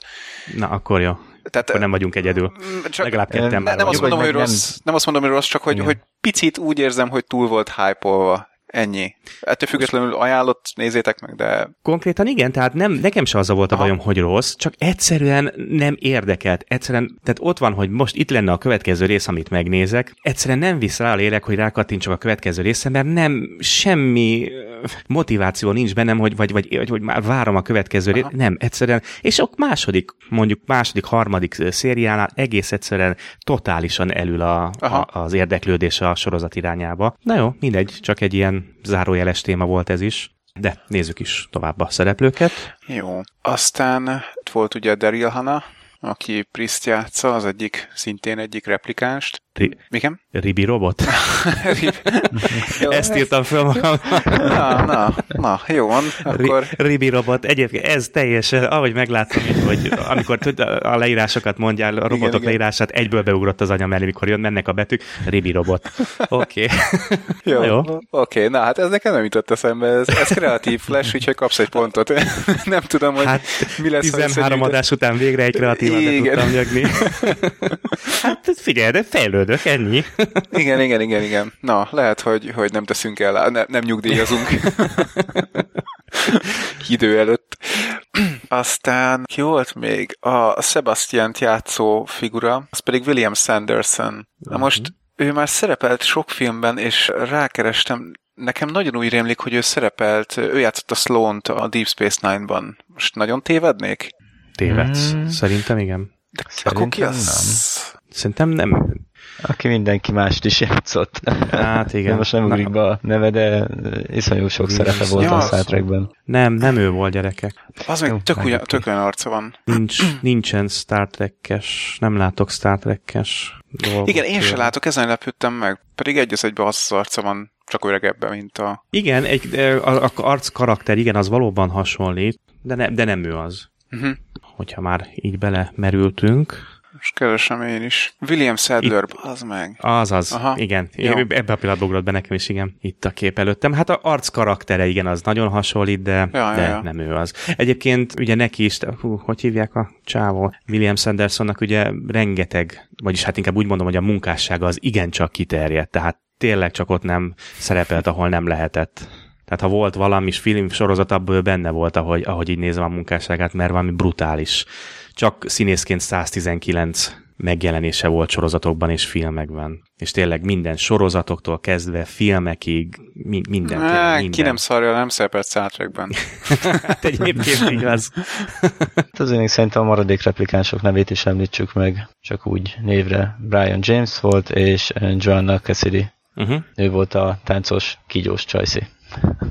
Na, akkor jó. Tehát, Akkor nem vagyunk egyedül. Csak, Legalább ketten ne, már nem, azt mondom, hogy rossz, nem azt mondom, hogy rossz, csak hogy, Igen. hogy picit úgy érzem, hogy túl volt hype Ennyi. Ettől függetlenül ajánlott, nézzétek meg, de Konkrétan igen, tehát nem, nekem se az volt a bajom, hogy rossz, csak egyszerűen nem érdekelt. Egyszerűen, tehát ott van, hogy most itt lenne a következő rész, amit megnézek, egyszerűen nem visz rá a lélek, hogy rákattintsak a következő része, mert nem semmi motiváció nincs bennem, hogy vagy, vagy, vagy, hogy már várom a következő részt. Nem, egyszerűen. És a második, mondjuk második, harmadik szériánál egész egyszerűen totálisan elül a, Aha. a, az érdeklődés a sorozat irányába. Na jó, mindegy, csak egy ilyen zárójeles téma volt ez is. De nézzük is tovább a szereplőket. jó. Aztán volt ugye Daryl Hannah, aki Priszt játsza, az egyik, szintén egyik replikánst. Ri- Igen? Ribi robot? Jó, Ezt írtam föl magam. Na, na, na, jó van, akkor... Ri- Ribi robot. Egyébként ez teljesen, ahogy megláttam, hogy amikor tud, a leírásokat mondjál, a robotok Igen, igen, igen. leírását egyből beugrott az anya mellé, mikor jön, mennek a betűk. Ribi robot. Oké. Okay. Jó, jó. oké, na hát ez nekem nem jutott eszembe, ez, ez kreatív flash, úgyhogy kapsz egy pontot. nem tudom, hogy Hát mi lesz, ha 13 összegyűjtött. adás után végre egy kreatívan tudtam nyögni. hát figyelj, de fejlődök, ennyi. Igen, igen, igen, igen. Na, lehet, hogy, hogy nem teszünk el, ne, nem nyugdíjazunk. Idő előtt. Aztán ki volt még? A Sebastian játszó figura, az pedig William Sanderson. Na most ő már szerepelt sok filmben, és rákerestem, nekem nagyon úgy rémlik, hogy ő szerepelt, ő játszott a Sloan-t a Deep Space Nine-ban. Most nagyon tévednék? Tévedsz. Mm. Szerintem igen. De akkor ki Szerintem az? Szerintem nem. Aki mindenki mást is játszott. Hát igen. De most nem ugrik be a neve, de iszonyú sok szerepe volt Ja, a Star Trekben. Nem, nem ő volt gyerekek. Az még Jó, tök, ugyan, tök olyan arca van. Nincs, nincsen Star Trek-es, nem látok Star Trek-es dolgot. Igen, én se látok, ezen lepődtem meg. Pedig egy az egybe az arca van, csak öregebben, mint a... Igen, egy, a, a arc karakter, igen, az valóban hasonlít, de, ne, de nem ő az. Uh-huh. Hogyha már így belemerültünk. Most keresem én is. William Sadler, az meg. Az az, Aha. Igen. Jó. Ebbe a pillanatban ugrott be nekem is, igen. Itt a kép előttem. Hát a arc karaktere, igen, az nagyon hasonlít, de, Ja, de ja, ja. nem ő az. Egyébként ugye neki is, hú, hogy hívják a csávó? William Sandersonnak ugye rengeteg, vagyis hát inkább úgy mondom, hogy a munkássága az igencsak kiterjedt, tehát tényleg csak ott nem szerepelt, ahol nem lehetett. Tehát ha volt valami film sorozat, abból benne volt, ahogy, ahogy így nézem a munkásságát, mert valami brutális. Csak színészként 119 megjelenése volt sorozatokban és filmekben. És tényleg minden sorozatoktól kezdve filmekig, mi, minden, tényleg Á, minden. ki nem szarja, nem szerepelt Star Trekben. hát egyébként igaz. Hát azért még szerintem a maradék replikánsok nevét is említsük meg, csak úgy névre. Brian James volt, és Joanna Cassidy. Uh-huh. Ő volt a táncos, kígyós Csajci.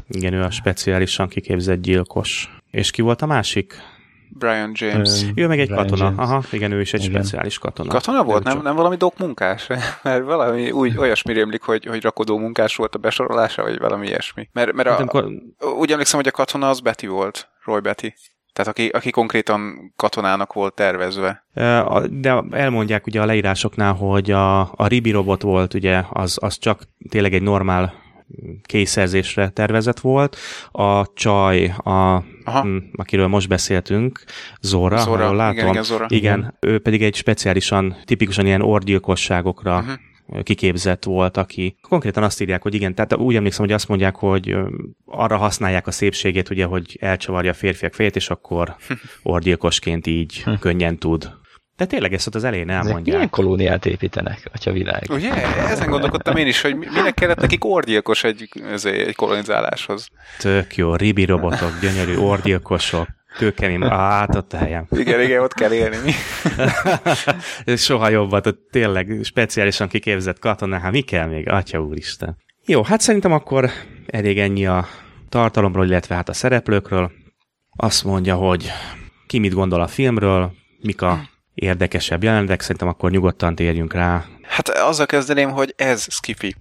Igen, ő a speciálisan kiképzett gyilkos. És ki volt a másik? Brian James. Ő meg egy Brian katona. James. Aha, igen, ő is egy Igen. speciális katona. Katona volt? Nem, nem valami dok munkás? Mert valami úgy, olyasmi rémlik, hogy, hogy rakodó munkás volt a besorolása, vagy valami ilyesmi. Mert, mert Hát a, amikor- úgy emlékszem, hogy a katona az Betty volt, Roy Betty. Tehát aki, aki konkrétan katonának volt tervezve. De elmondják ugye a leírásoknál, hogy a, a Ribi robot volt, ugye, az, az csak tényleg egy normál készszerzésre tervezett volt. A csaj, a, Aha. akiről most beszéltünk, Zora, Zora, ha jól igen, látom. igen, Zora. igen, ő pedig egy speciálisan, tipikusan ilyen orgyilkosságokra Mhm. kiképzett volt, aki konkrétan azt írják, hogy igen, tehát úgy emlékszem, hogy azt mondják, hogy arra használják a szépségét, ugye, hogy elcsavarja a férfiak fejét, és akkor orgyilkosként így könnyen tud de tényleg ezt ott az elején elmondják. Milyen kolóniát építenek, a világ? Ugye? Ezen gondolkodtam én is, hogy minek kellett nekik orgyilkos egy, egy kolonizáláshoz. Tök jó, ribi robotok, gyönyörű orgyilkosok, kőkemény, át ott a helyem. Igen, igen, ott kell élni mi. Soha jobbat, ott tényleg speciálisan kiképzett katona, hát mi kell még, atya úristen. Jó, hát szerintem akkor elég ennyi a tartalomról, illetve hát a szereplőkről. Azt mondja, hogy ki mit gondol a filmről, mik a érdekesebb jelenetek, szerintem akkor nyugodtan térjünk rá. Hát azzal kezdeném, hogy ez skifi.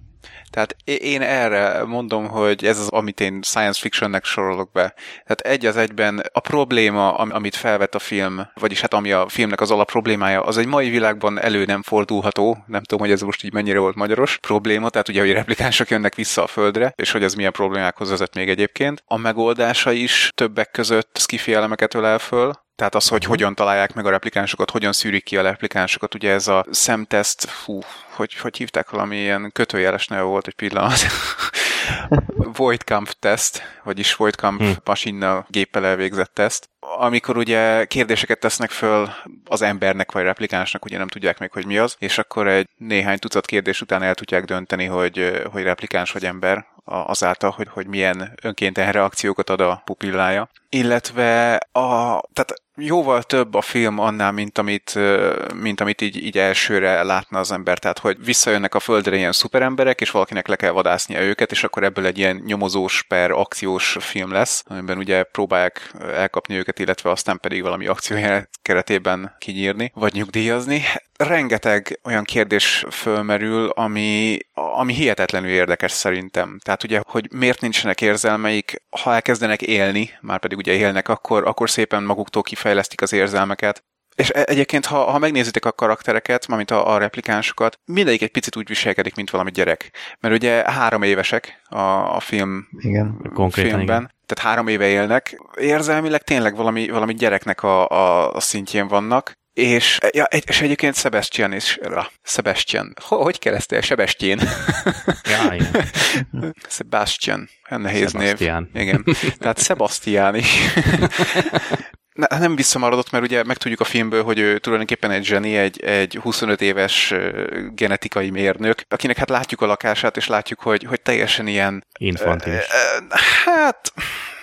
Tehát én erre mondom, hogy ez az, amit én science fictionnek sorolok be. Tehát egy az egyben a probléma, amit felvet a film, vagyis hát ami a filmnek az alap problémája, az egy mai világban elő nem fordulható, nem tudom, hogy ez most így mennyire volt magyaros probléma, tehát ugye, hogy replikánsok jönnek vissza a földre, és hogy ez milyen problémákhoz vezet még egyébként. A megoldása is többek között skifi elemeket ölel föl, tehát az, hogy hogyan találják meg a replikánsokat, hogyan szűrik ki a replikánsokat, ugye ez a szemteszt, fú, hogy, hogy hívták valami ilyen kötőjeles neve volt egy pillanat. Voidkamp teszt, vagyis Voidkamp hmm. masinnal géppel elvégzett teszt, amikor ugye kérdéseket tesznek föl az embernek vagy replikánsnak, ugye nem tudják még, hogy mi az, és akkor egy néhány tucat kérdés után el tudják dönteni, hogy, hogy replikáns vagy ember, azáltal, hogy, hogy milyen önkénten reakciókat ad a pupillája. Illetve a, tehát jóval több a film annál, mint amit, mint amit így, így elsőre látna az ember. Tehát, hogy visszajönnek a földre ilyen szuperemberek, és valakinek le kell vadásznia őket, és akkor ebből egy ilyen nyomozós per akciós film lesz, amiben ugye próbálják elkapni őket, illetve aztán pedig valami akció keretében kinyírni, vagy nyugdíjazni rengeteg olyan kérdés fölmerül, ami, ami hihetetlenül érdekes szerintem. Tehát ugye, hogy miért nincsenek érzelmeik, ha elkezdenek élni, már pedig ugye élnek, akkor, akkor szépen maguktól kifejlesztik az érzelmeket. És e- egyébként, ha, ha megnézitek a karaktereket, mármint a, a replikánsokat, mindegyik egy picit úgy viselkedik, mint valami gyerek. Mert ugye három évesek a, a film igen. Konkrétan filmben. Igen. Tehát három éve élnek. Érzelmileg tényleg valami, valami gyereknek a, a, a szintjén vannak. És, ja, és egyébként Sebastian is, Sebastian, hogy kell ezt el? Sebastian. Ja. Sebastian, nehéz Sebastian. név. Igen. Tehát Sebastian is. Ne, nem visszamaradott, mert ugye megtudjuk a filmből, hogy ő tulajdonképpen egy zseni, egy, egy 25 éves genetikai mérnök, akinek hát látjuk a lakását, és látjuk, hogy, hogy teljesen ilyen... Infantilis. Hát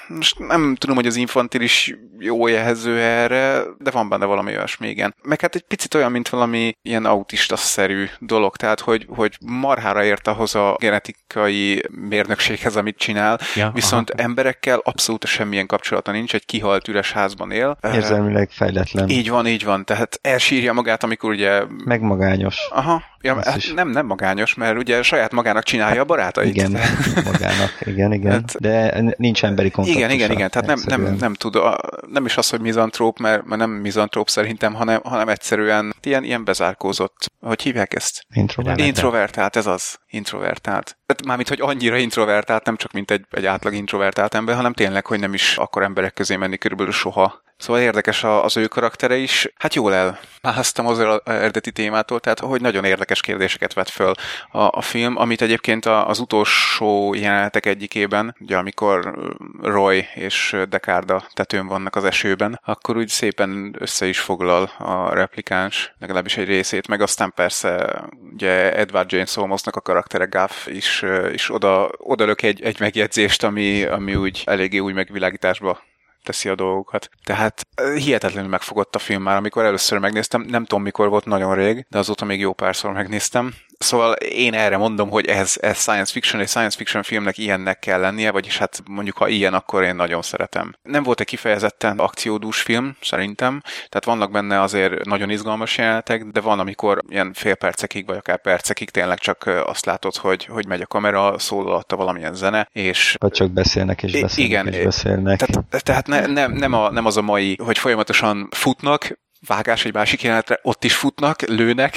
most nem tudom, hogy az infantilis jó jelző erre, de van benne valami olyasmi, igen. Meg hát egy picit olyan, mint valami ilyen autista-szerű dolog, tehát hogy, hogy marhára ért ahhoz a genetikai mérnökséghez, amit csinál, ja, viszont aha. emberekkel abszolút semmilyen kapcsolata nincs, egy kihalt üres házban él. Érzelmileg fejletlen. Így van, így van, tehát elsírja magát, amikor ugye... Megmagányos. Aha, Ja, hát nem, nem magányos, mert ugye saját magának csinálja a barátait. Igen, magának, igen, igen. Hát, De nincs emberi kontaktus. Igen, igen, igen. Tehát nem, nem, nem tud, nem is az, hogy mizantróp, mert, mert nem mizantróp szerintem, hanem, hanem egyszerűen ilyen, ilyen bezárkózott. Hogy hívják ezt? Introvertált. Introvertált, ez az. Introvertált. Tehát mármint, hogy annyira introvertált, nem csak mint egy, egy átlag introvertált ember, hanem tényleg, hogy nem is akar emberek közé menni körülbelül soha. Szóval érdekes az ő karaktere is. Hát jól elmásztam az eredeti témától, tehát hogy nagyon érdekes kérdéseket vet föl a, a film, amit egyébként az utolsó jelenetek egyikében, ugye amikor Roy és Decarda tetőn vannak az esőben, akkor úgy szépen össze is foglal a replikáns, legalábbis egy részét, meg aztán persze ugye Edward James Olmosnak a karaktere Gaff is, is oda, oda lök egy, egy megjegyzést, ami, ami úgy eléggé új megvilágításba teszi a dolgokat. Tehát hihetetlenül megfogott a film már, amikor először megnéztem, nem tudom mikor volt, nagyon rég, de azóta még jó párszor megnéztem, Szóval én erre mondom, hogy ez, ez science fiction, és science fiction filmnek ilyennek kell lennie, vagyis hát mondjuk ha ilyen, akkor én nagyon szeretem. Nem volt egy kifejezetten akciódús film, szerintem, tehát vannak benne azért nagyon izgalmas jelenetek, de van, amikor ilyen fél percekig, vagy akár percekig tényleg csak azt látod, hogy, hogy megy a kamera, szól alatta valamilyen zene, és... Vagy csak beszélnek és beszélnek igen, és beszélnek. Tehát, tehát ne, nem, nem, a, nem az a mai, hogy folyamatosan futnak, vágás egy másik jelenetre, ott is futnak, lőnek,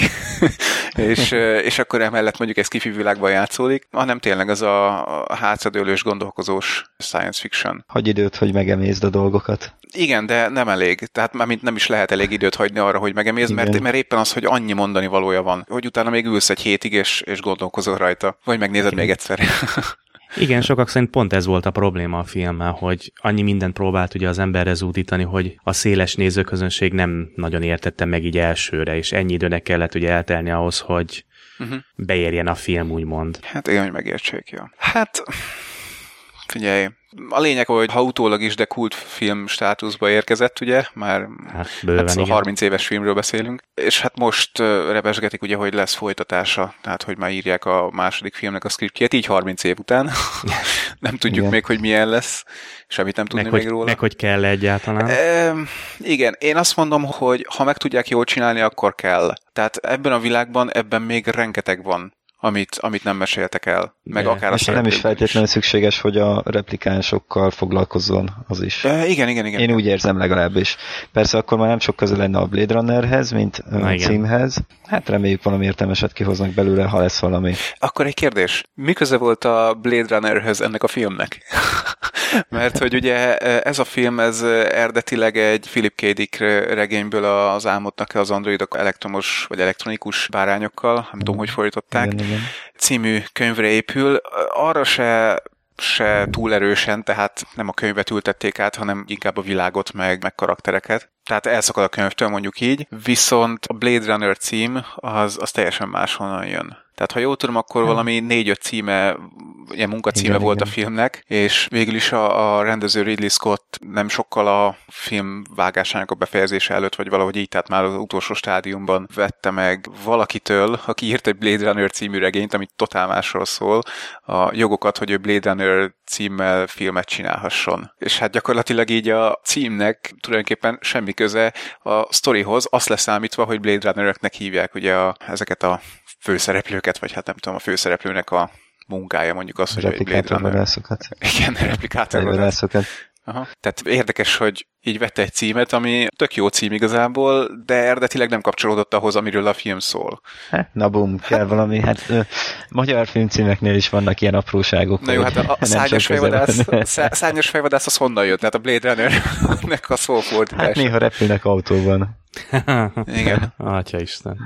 és, és akkor emellett mondjuk ez kifi világban játszódik, hanem tényleg az a hátradőlős, gondolkozós science fiction. Hagy időt, hogy megemészd a dolgokat. Igen, de nem elég. Tehát már mint nem is lehet elég időt hagyni arra, hogy megemézd, mert, mert éppen az, hogy annyi mondani valója van, hogy utána még ülsz egy hétig, és, és gondolkozol rajta. Vagy megnézed Igen. még egyszer. Igen, sokak szerint pont ez volt a probléma a filmmel, hogy annyi mindent próbált ugye az emberre zúdítani, hogy a széles nézőközönség nem nagyon értette meg így elsőre, és ennyi időnek kellett ugye eltelni ahhoz, hogy uh-huh. beérjen a film, úgymond. Hát igen, hogy megértsék, jó. Hát figyelj, a lényeg, hogy ha utólag is, de kultfilm státuszba érkezett, ugye, már hát, bőven, hát szóval 30 éves filmről beszélünk, és hát most repesgetik ugye, hogy lesz folytatása, tehát hogy már írják a második filmnek a scriptjét, így 30 év után. nem tudjuk igen. még, hogy milyen lesz, semmit nem tudni meg, még hogy, róla. Meg hogy kell egyáltalán. E, igen, én azt mondom, hogy ha meg tudják jól csinálni, akkor kell. Tehát ebben a világban ebben még rengeteg van amit, amit nem meséltek el. Meg yeah. akár És nem is feltétlenül szükséges, hogy a replikánsokkal foglalkozzon az is. E, igen, igen, igen. Én úgy érzem legalábbis. Persze akkor már nem sok köze lenne a Blade Runnerhez, mint a címhez. Hát reméljük valami értelmeset kihoznak belőle, ha lesz valami. Akkor egy kérdés. Mi köze volt a Blade Runnerhez ennek a filmnek? Mert hogy ugye ez a film, ez eredetileg egy Philip K. Dick regényből az álmodnak az androidok elektromos vagy elektronikus bárányokkal, nem tudom, hogy fordították, igen, igen. című könyvre épül. Arra se se túl erősen, tehát nem a könyvet ültették át, hanem inkább a világot, meg, meg karaktereket. Tehát elszakad a könyvtől, mondjuk így, viszont a Blade Runner cím az, az teljesen máshonnan jön. Tehát ha jól tudom, akkor valami négy-öt címe, ilyen munkacíme igen, volt igen. a filmnek, és végül is a, a rendező Ridley Scott nem sokkal a film vágásának a befejezése előtt, vagy valahogy így, tehát már az utolsó stádiumban vette meg valakitől, aki írt egy Blade Runner című regényt, amit totál másról szól, a jogokat, hogy ő Blade Runner címmel filmet csinálhasson. És hát gyakorlatilag így a címnek tulajdonképpen semmi köze a sztorihoz, azt leszámítva, hogy Blade Runner-öknek hívják ugye a, ezeket a főszereplőket, vagy hát nem tudom, a főszereplőnek a munkája mondjuk az, hogy egy Blade Runner. Igen, replikátorvadászokat. Aha. Tehát érdekes, hogy így vette egy címet, ami tök jó cím igazából, de eredetileg nem kapcsolódott ahhoz, amiről a film szól. Hát, na bum, kell valami, hát ö, magyar filmcímeknél is vannak ilyen apróságok. Na jó, hát a, a szányos, fejvadász, szányos fejvadász az honnan jött? Tehát a Blade Runner-nek a szófordítás. Hát néha repülnek autóban. Igen. Atya Isten.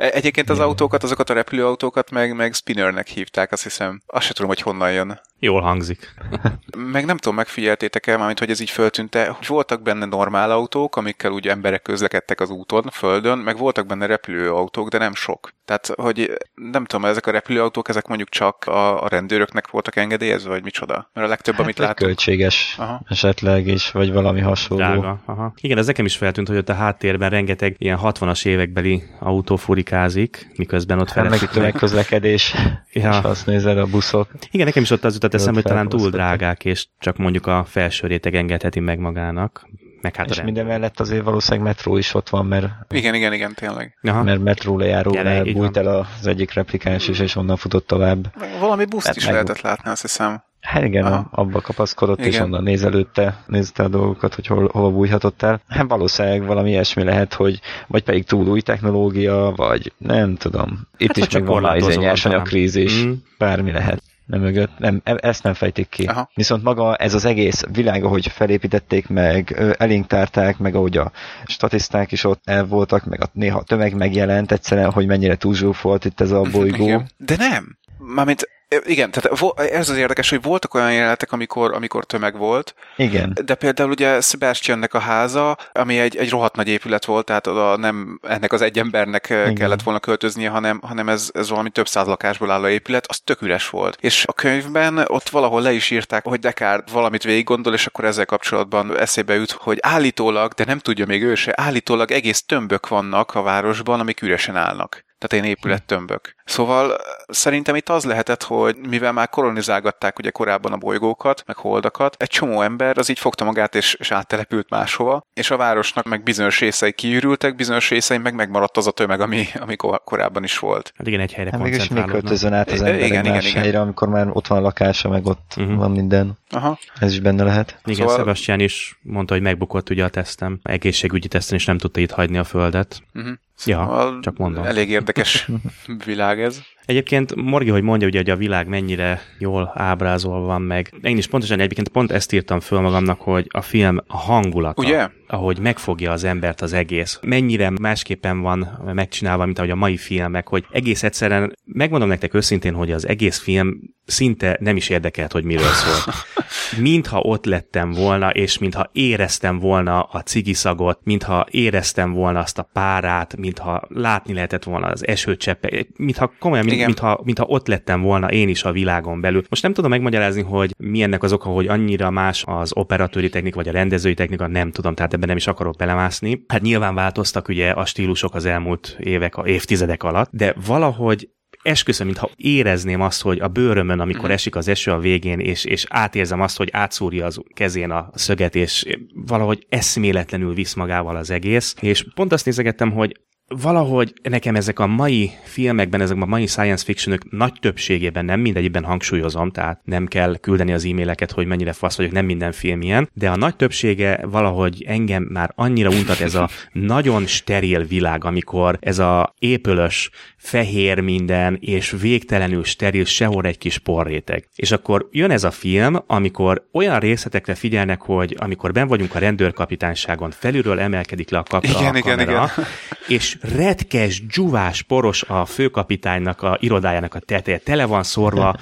E, egyébként az autókat, azokat a repülőautókat meg, meg Spinnernek hívták, azt hiszem. Azt se tudom, hogy honnan jön. Jól hangzik. meg nem tudom, megfigyeltétek el, mármint, hogy ez így föltűnte, hogy voltak benne normál autók, amikkel úgy emberek közlekedtek az úton, földön, meg voltak benne repülőautók, de nem sok. Tehát, hogy nem tudom, ezek a repülőautók, ezek mondjuk csak a, a rendőröknek voltak engedélyezve, vagy micsoda? Mert a legtöbb, hát, amit látunk... költséges aha. esetleg is, vagy valami hasonló. Drága, aha. Igen, ez nekem is feltűnt, hogy ott a háttérben rengeteg ilyen 60-as évekbeli autó furikázik, miközben ott hát, meg tömegközlekedés, ja. és azt nézed a buszok. Igen, nekem is ott az jutott eszembe, hogy talán túl drágák, és csak mondjuk a felső réteg engedheti meg magának. Meg hát és minden mellett azért valószínűleg metró is ott van, mert... Igen, igen, igen, tényleg. Aha. Mert metró lejárónál bújt el az egyik replikáns is, és onnan futott tovább. Valami buszt hát is meg... lehetett látni, azt hiszem. Hát igen, Aha. abba kapaszkodott, igen. és onnan nézelődte, nézte a dolgokat, hogy hol, hova bújhatott el. Hát valószínűleg valami ilyesmi lehet, hogy vagy pedig túl új technológia, vagy nem tudom. Itt hát, is csak van egy nyersanyagkrízis, mm. bármi lehet nem mögött, nem, e- ezt nem fejtik ki. Aha. Viszont maga ez az egész világ, ahogy felépítették meg, elinktárták, meg ahogy a statiszták is ott el voltak, meg a néha a tömeg megjelent egyszerűen, hogy mennyire túlzsúfolt itt ez a bolygó. De nem! Mármint igen, tehát ez az érdekes, hogy voltak olyan jelenetek, amikor, amikor tömeg volt. Igen. De például ugye Sebastiannek a háza, ami egy, egy rohadt nagy épület volt, tehát oda nem ennek az egy embernek Igen. kellett volna költöznie, hanem, hanem ez, ez valami több száz lakásból álló épület, az tök üres volt. És a könyvben ott valahol le is írták, hogy Descartes valamit végig gondol, és akkor ezzel kapcsolatban eszébe jut, hogy állítólag, de nem tudja még ő se, állítólag egész tömbök vannak a városban, amik üresen állnak tehát ilyen épülettömbök. Szóval szerintem itt az lehetett, hogy mivel már kolonizálgatták ugye korábban a bolygókat, meg holdakat, egy csomó ember az így fogta magát és, és áttelepült máshova, és a városnak meg bizonyos részei kiürültek, bizonyos részei meg megmaradt az a tömeg, ami, ami korábban is volt. Hát igen, egy helyre Hát mégis mi költözön át az Igen, ember igen, egy más igen. helyre, amikor már ott van a lakása, meg ott Mhm. van minden. Aha. Ez is benne lehet. Igen, Szóval- szóval... Sebastian is mondta, hogy megbukott ugye a tesztem. Egészségügyi teszten is nem tudta itt hagyni a földet. Uh-huh. Ja, csak mondom. Elég érdekes világ ez. Egyébként Morgi, hogy mondja, ugye, hogy a világ mennyire jól ábrázolva van meg. Én is pontosan egyébként pont ezt írtam föl magamnak, hogy a film a hangulata, Ugye? ahogy megfogja az embert az egész, mennyire másképpen van megcsinálva, mint ahogy a mai filmek, hogy egész egyszerűen, megmondom nektek őszintén, hogy az egész film szinte nem is érdekelt, hogy miről szól. Mintha ott lettem volna, és mintha éreztem volna a cigiszagot, mintha éreztem volna azt a párát, mintha látni lehetett volna az esőcseppe, mintha komolyan, mint, Igen. mintha, mintha ott lettem volna én is a világon belül. Most nem tudom megmagyarázni, hogy mi ennek az oka, hogy annyira más az operatőri technika, vagy a rendezői technika, nem tudom, tehát ebben nem is akarok belemászni. Hát nyilván változtak ugye a stílusok az elmúlt évek, évtizedek alatt, de valahogy esküszöm, mintha érezném azt, hogy a bőrömön, amikor Mhm. esik az eső a végén, és, és átérzem azt, hogy átszúrja az kezén a szöget, és valahogy eszméletlenül visz magával az egész. És pont azt nézegettem, hogy valahogy nekem ezek a mai filmekben, ezek a mai science fictionök nagy többségében, nem mindegyikben hangsúlyozom, tehát nem kell küldeni az e-maileket, hogy mennyire fasz vagyok, nem minden film ilyen, de a nagy többsége valahogy engem már annyira untat ez a nagyon steril világ, amikor ez a épölös, fehér minden, és végtelenül steril, sehol egy kis porréteg. És akkor jön ez a film, amikor olyan részletekre figyelnek, hogy amikor ben vagyunk a rendőrkapitányságon, felülről emelkedik le a, kap- Igen, a igen, kamera, igen. És retkes, dzsuvás, poros a főkapitánynak a irodájának a teteje, tele van szorva,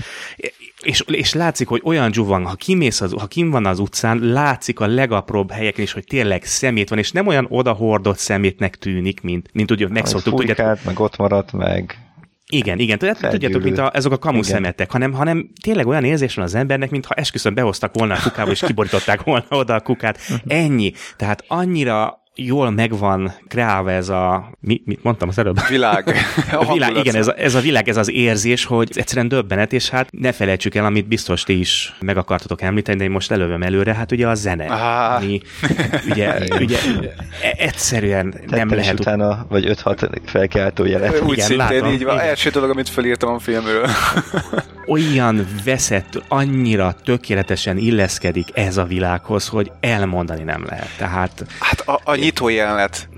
és, és látszik, hogy olyan dzsuv van, ha kimész az, ha kim van az utcán, látszik a legapróbb helyeken is, hogy tényleg szemét van, és nem olyan odahordott szemétnek tűnik, mint, mint ugye megszoktuk. Fújkált, meg ott maradt, meg igen, igen, tudjátok, tudjátok mint a, ezek a kamu Igen. szemetek, hanem, hanem tényleg olyan érzés van az embernek, mintha esküszöm behoztak volna a kukába, és kiborították volna oda a kukát. Ennyi. Tehát annyira jól megvan kreálva ez a... Mi, mit mondtam az előbb? Világ. A világ, igen, ez a, ez a világ, ez az érzés, hogy egyszerűen döbbenet, és hát ne felejtsük el, amit biztos ti is meg akartatok említeni, de én most elővem előre, hát ugye a zene. Á. Ami, ugye, ugye e- egyszerűen nem tettem is lehet... utána, vagy 5-6 felkiáltó jelet. Úgy Igen, szintén látom. így van. Igen. Első dolog, amit felírtam a filmről. olyan veszett, annyira tökéletesen illeszkedik ez a világhoz, hogy elmondani nem lehet. Tehát Hát a, a nyitó jelenet,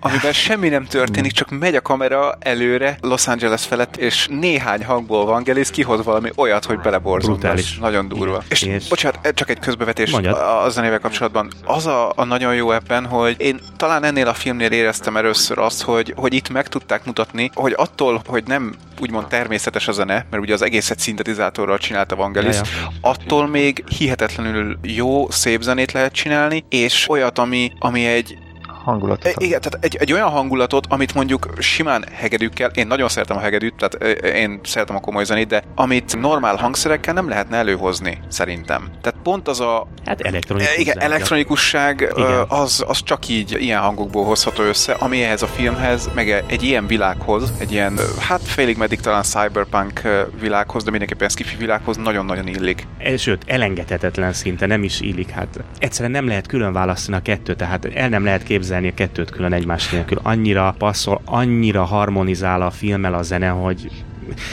amiben semmi nem történik, csak megy a kamera előre Los Angeles felett, és néhány hangból Vangelis kihoz valami olyat, hogy beleborzom. Brutális. Nagyon durva. És, És- bocsánat, csak egy közbevetés Mondjad. a zenével kapcsolatban. Az a, a nagyon jó ebben, hogy én talán ennél a filmnél éreztem először azt, hogy, hogy itt meg tudták mutatni, hogy attól, hogy nem úgymond természetes a zene, mert ugye az egészet szintetizátorral csinálta Vangelis, Ja, attól még hihetetlenül jó, szép zenét lehet csinálni, és olyat, ami, ami egy Hangulatot. E, Igen, tehát egy, egy olyan hangulatot, amit mondjuk simán hegedűkkel, én nagyon szeretem a hegedűt, tehát ö, én szeretem a komoly zenét, de amit normál hangszerekkel nem lehetne előhozni, szerintem. Tehát pont az a hát elektronikus. e, igen, elektronikusság Igen. az, az csak így ilyen hangokból hozható össze, ami ehhez a filmhez, meg egy ilyen világhoz, egy ilyen, hát félig meddig talán cyberpunk világhoz, de mindenképpen skifi világhoz nagyon-nagyon illik. E, Sőt, elengedhetetlen szinte, nem is illik. Hát egyszerűen nem lehet külön választani a kettőt, tehát el nem lehet képzelni a kettőt külön egymás nélkül. Annyira passzol, annyira harmonizál a filmmel a zene, hogy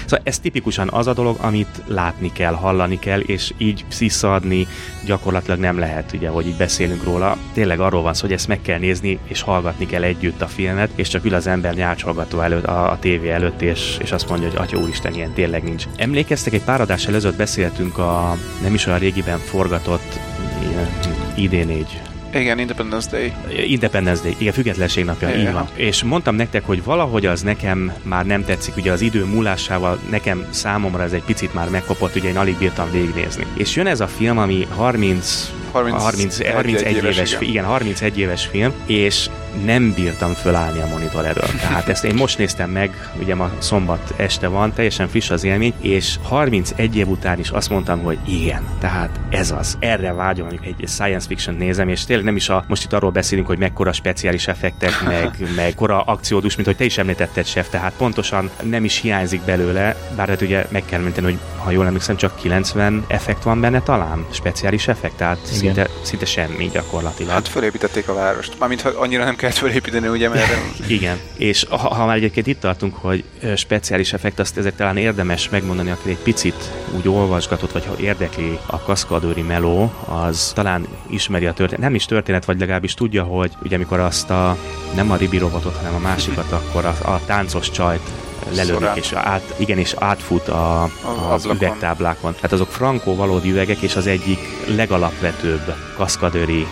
Szóval ez tipikusan az a dolog, amit látni kell, hallani kell, és így sziszadni gyakorlatilag nem lehet, ugye, hogy így beszélünk róla. Tényleg arról van szó, hogy ezt meg kell nézni, és hallgatni kell együtt a filmet, és csak ül az ember nyálcsolgató előtt, a, a tévé előtt, és, és azt mondja, hogy atya úristen, ilyen tényleg nincs. Emlékeztek, egy pár adás előtt beszéltünk a nem is olyan régiben forgatott ilyen ID4 Igen, Independence Day. Independence Day, igen, függetlenség napja, Igen. így van. És mondtam nektek, hogy valahogy az nekem már nem tetszik, ugye az idő múlásával nekem számomra ez egy picit már megkopott, ugye én alig bírtam végignézni. És jön ez a film, ami 30 30 30, egy- 31 egy éves, éves, igen. igen, 31 éves film, és nem bírtam fölállni a monitor elől. Tehát ezt én most néztem meg, ugye ma szombat este van, teljesen friss az élmény, és 31 év után is azt mondtam, hogy igen, tehát ez az. Erre vágyom, mondjuk egy science fiction nézem, és tényleg nem is a, most itt arról beszélünk, hogy mekkora speciális effektek, meg, meg kora akciódus, mint hogy te is említetted, chef, tehát pontosan nem is hiányzik belőle, bár hát ugye meg kell említeni, hogy ha jól emlékszem, csak 90 effekt van benne talán, speciális effekt, tehát Igen. szinte, szinte semmi gyakorlatilag. Hát fölépítették a várost. Mármint, ha annyira nem kellett fölépíteni, ugye, mert Igen, és ha, ha már egyébként itt tartunk, hogy speciális effekt, azt ezért talán érdemes megmondani, aki egy picit úgy olvasgatott, vagy ha érdekli a kaszkadőri meló, az talán ismeri a történet, nem is történet, vagy legalábbis tudja, hogy ugye amikor azt a, nem a Ribi robotot, hanem a másikat, akkor a, a táncos csajt lelövik, és át, igen, és átfut a, az ablakon. üvegtáblákon. Tehát azok frankó valódi üvegek, és az egyik legalapvetőbb kaszkadőri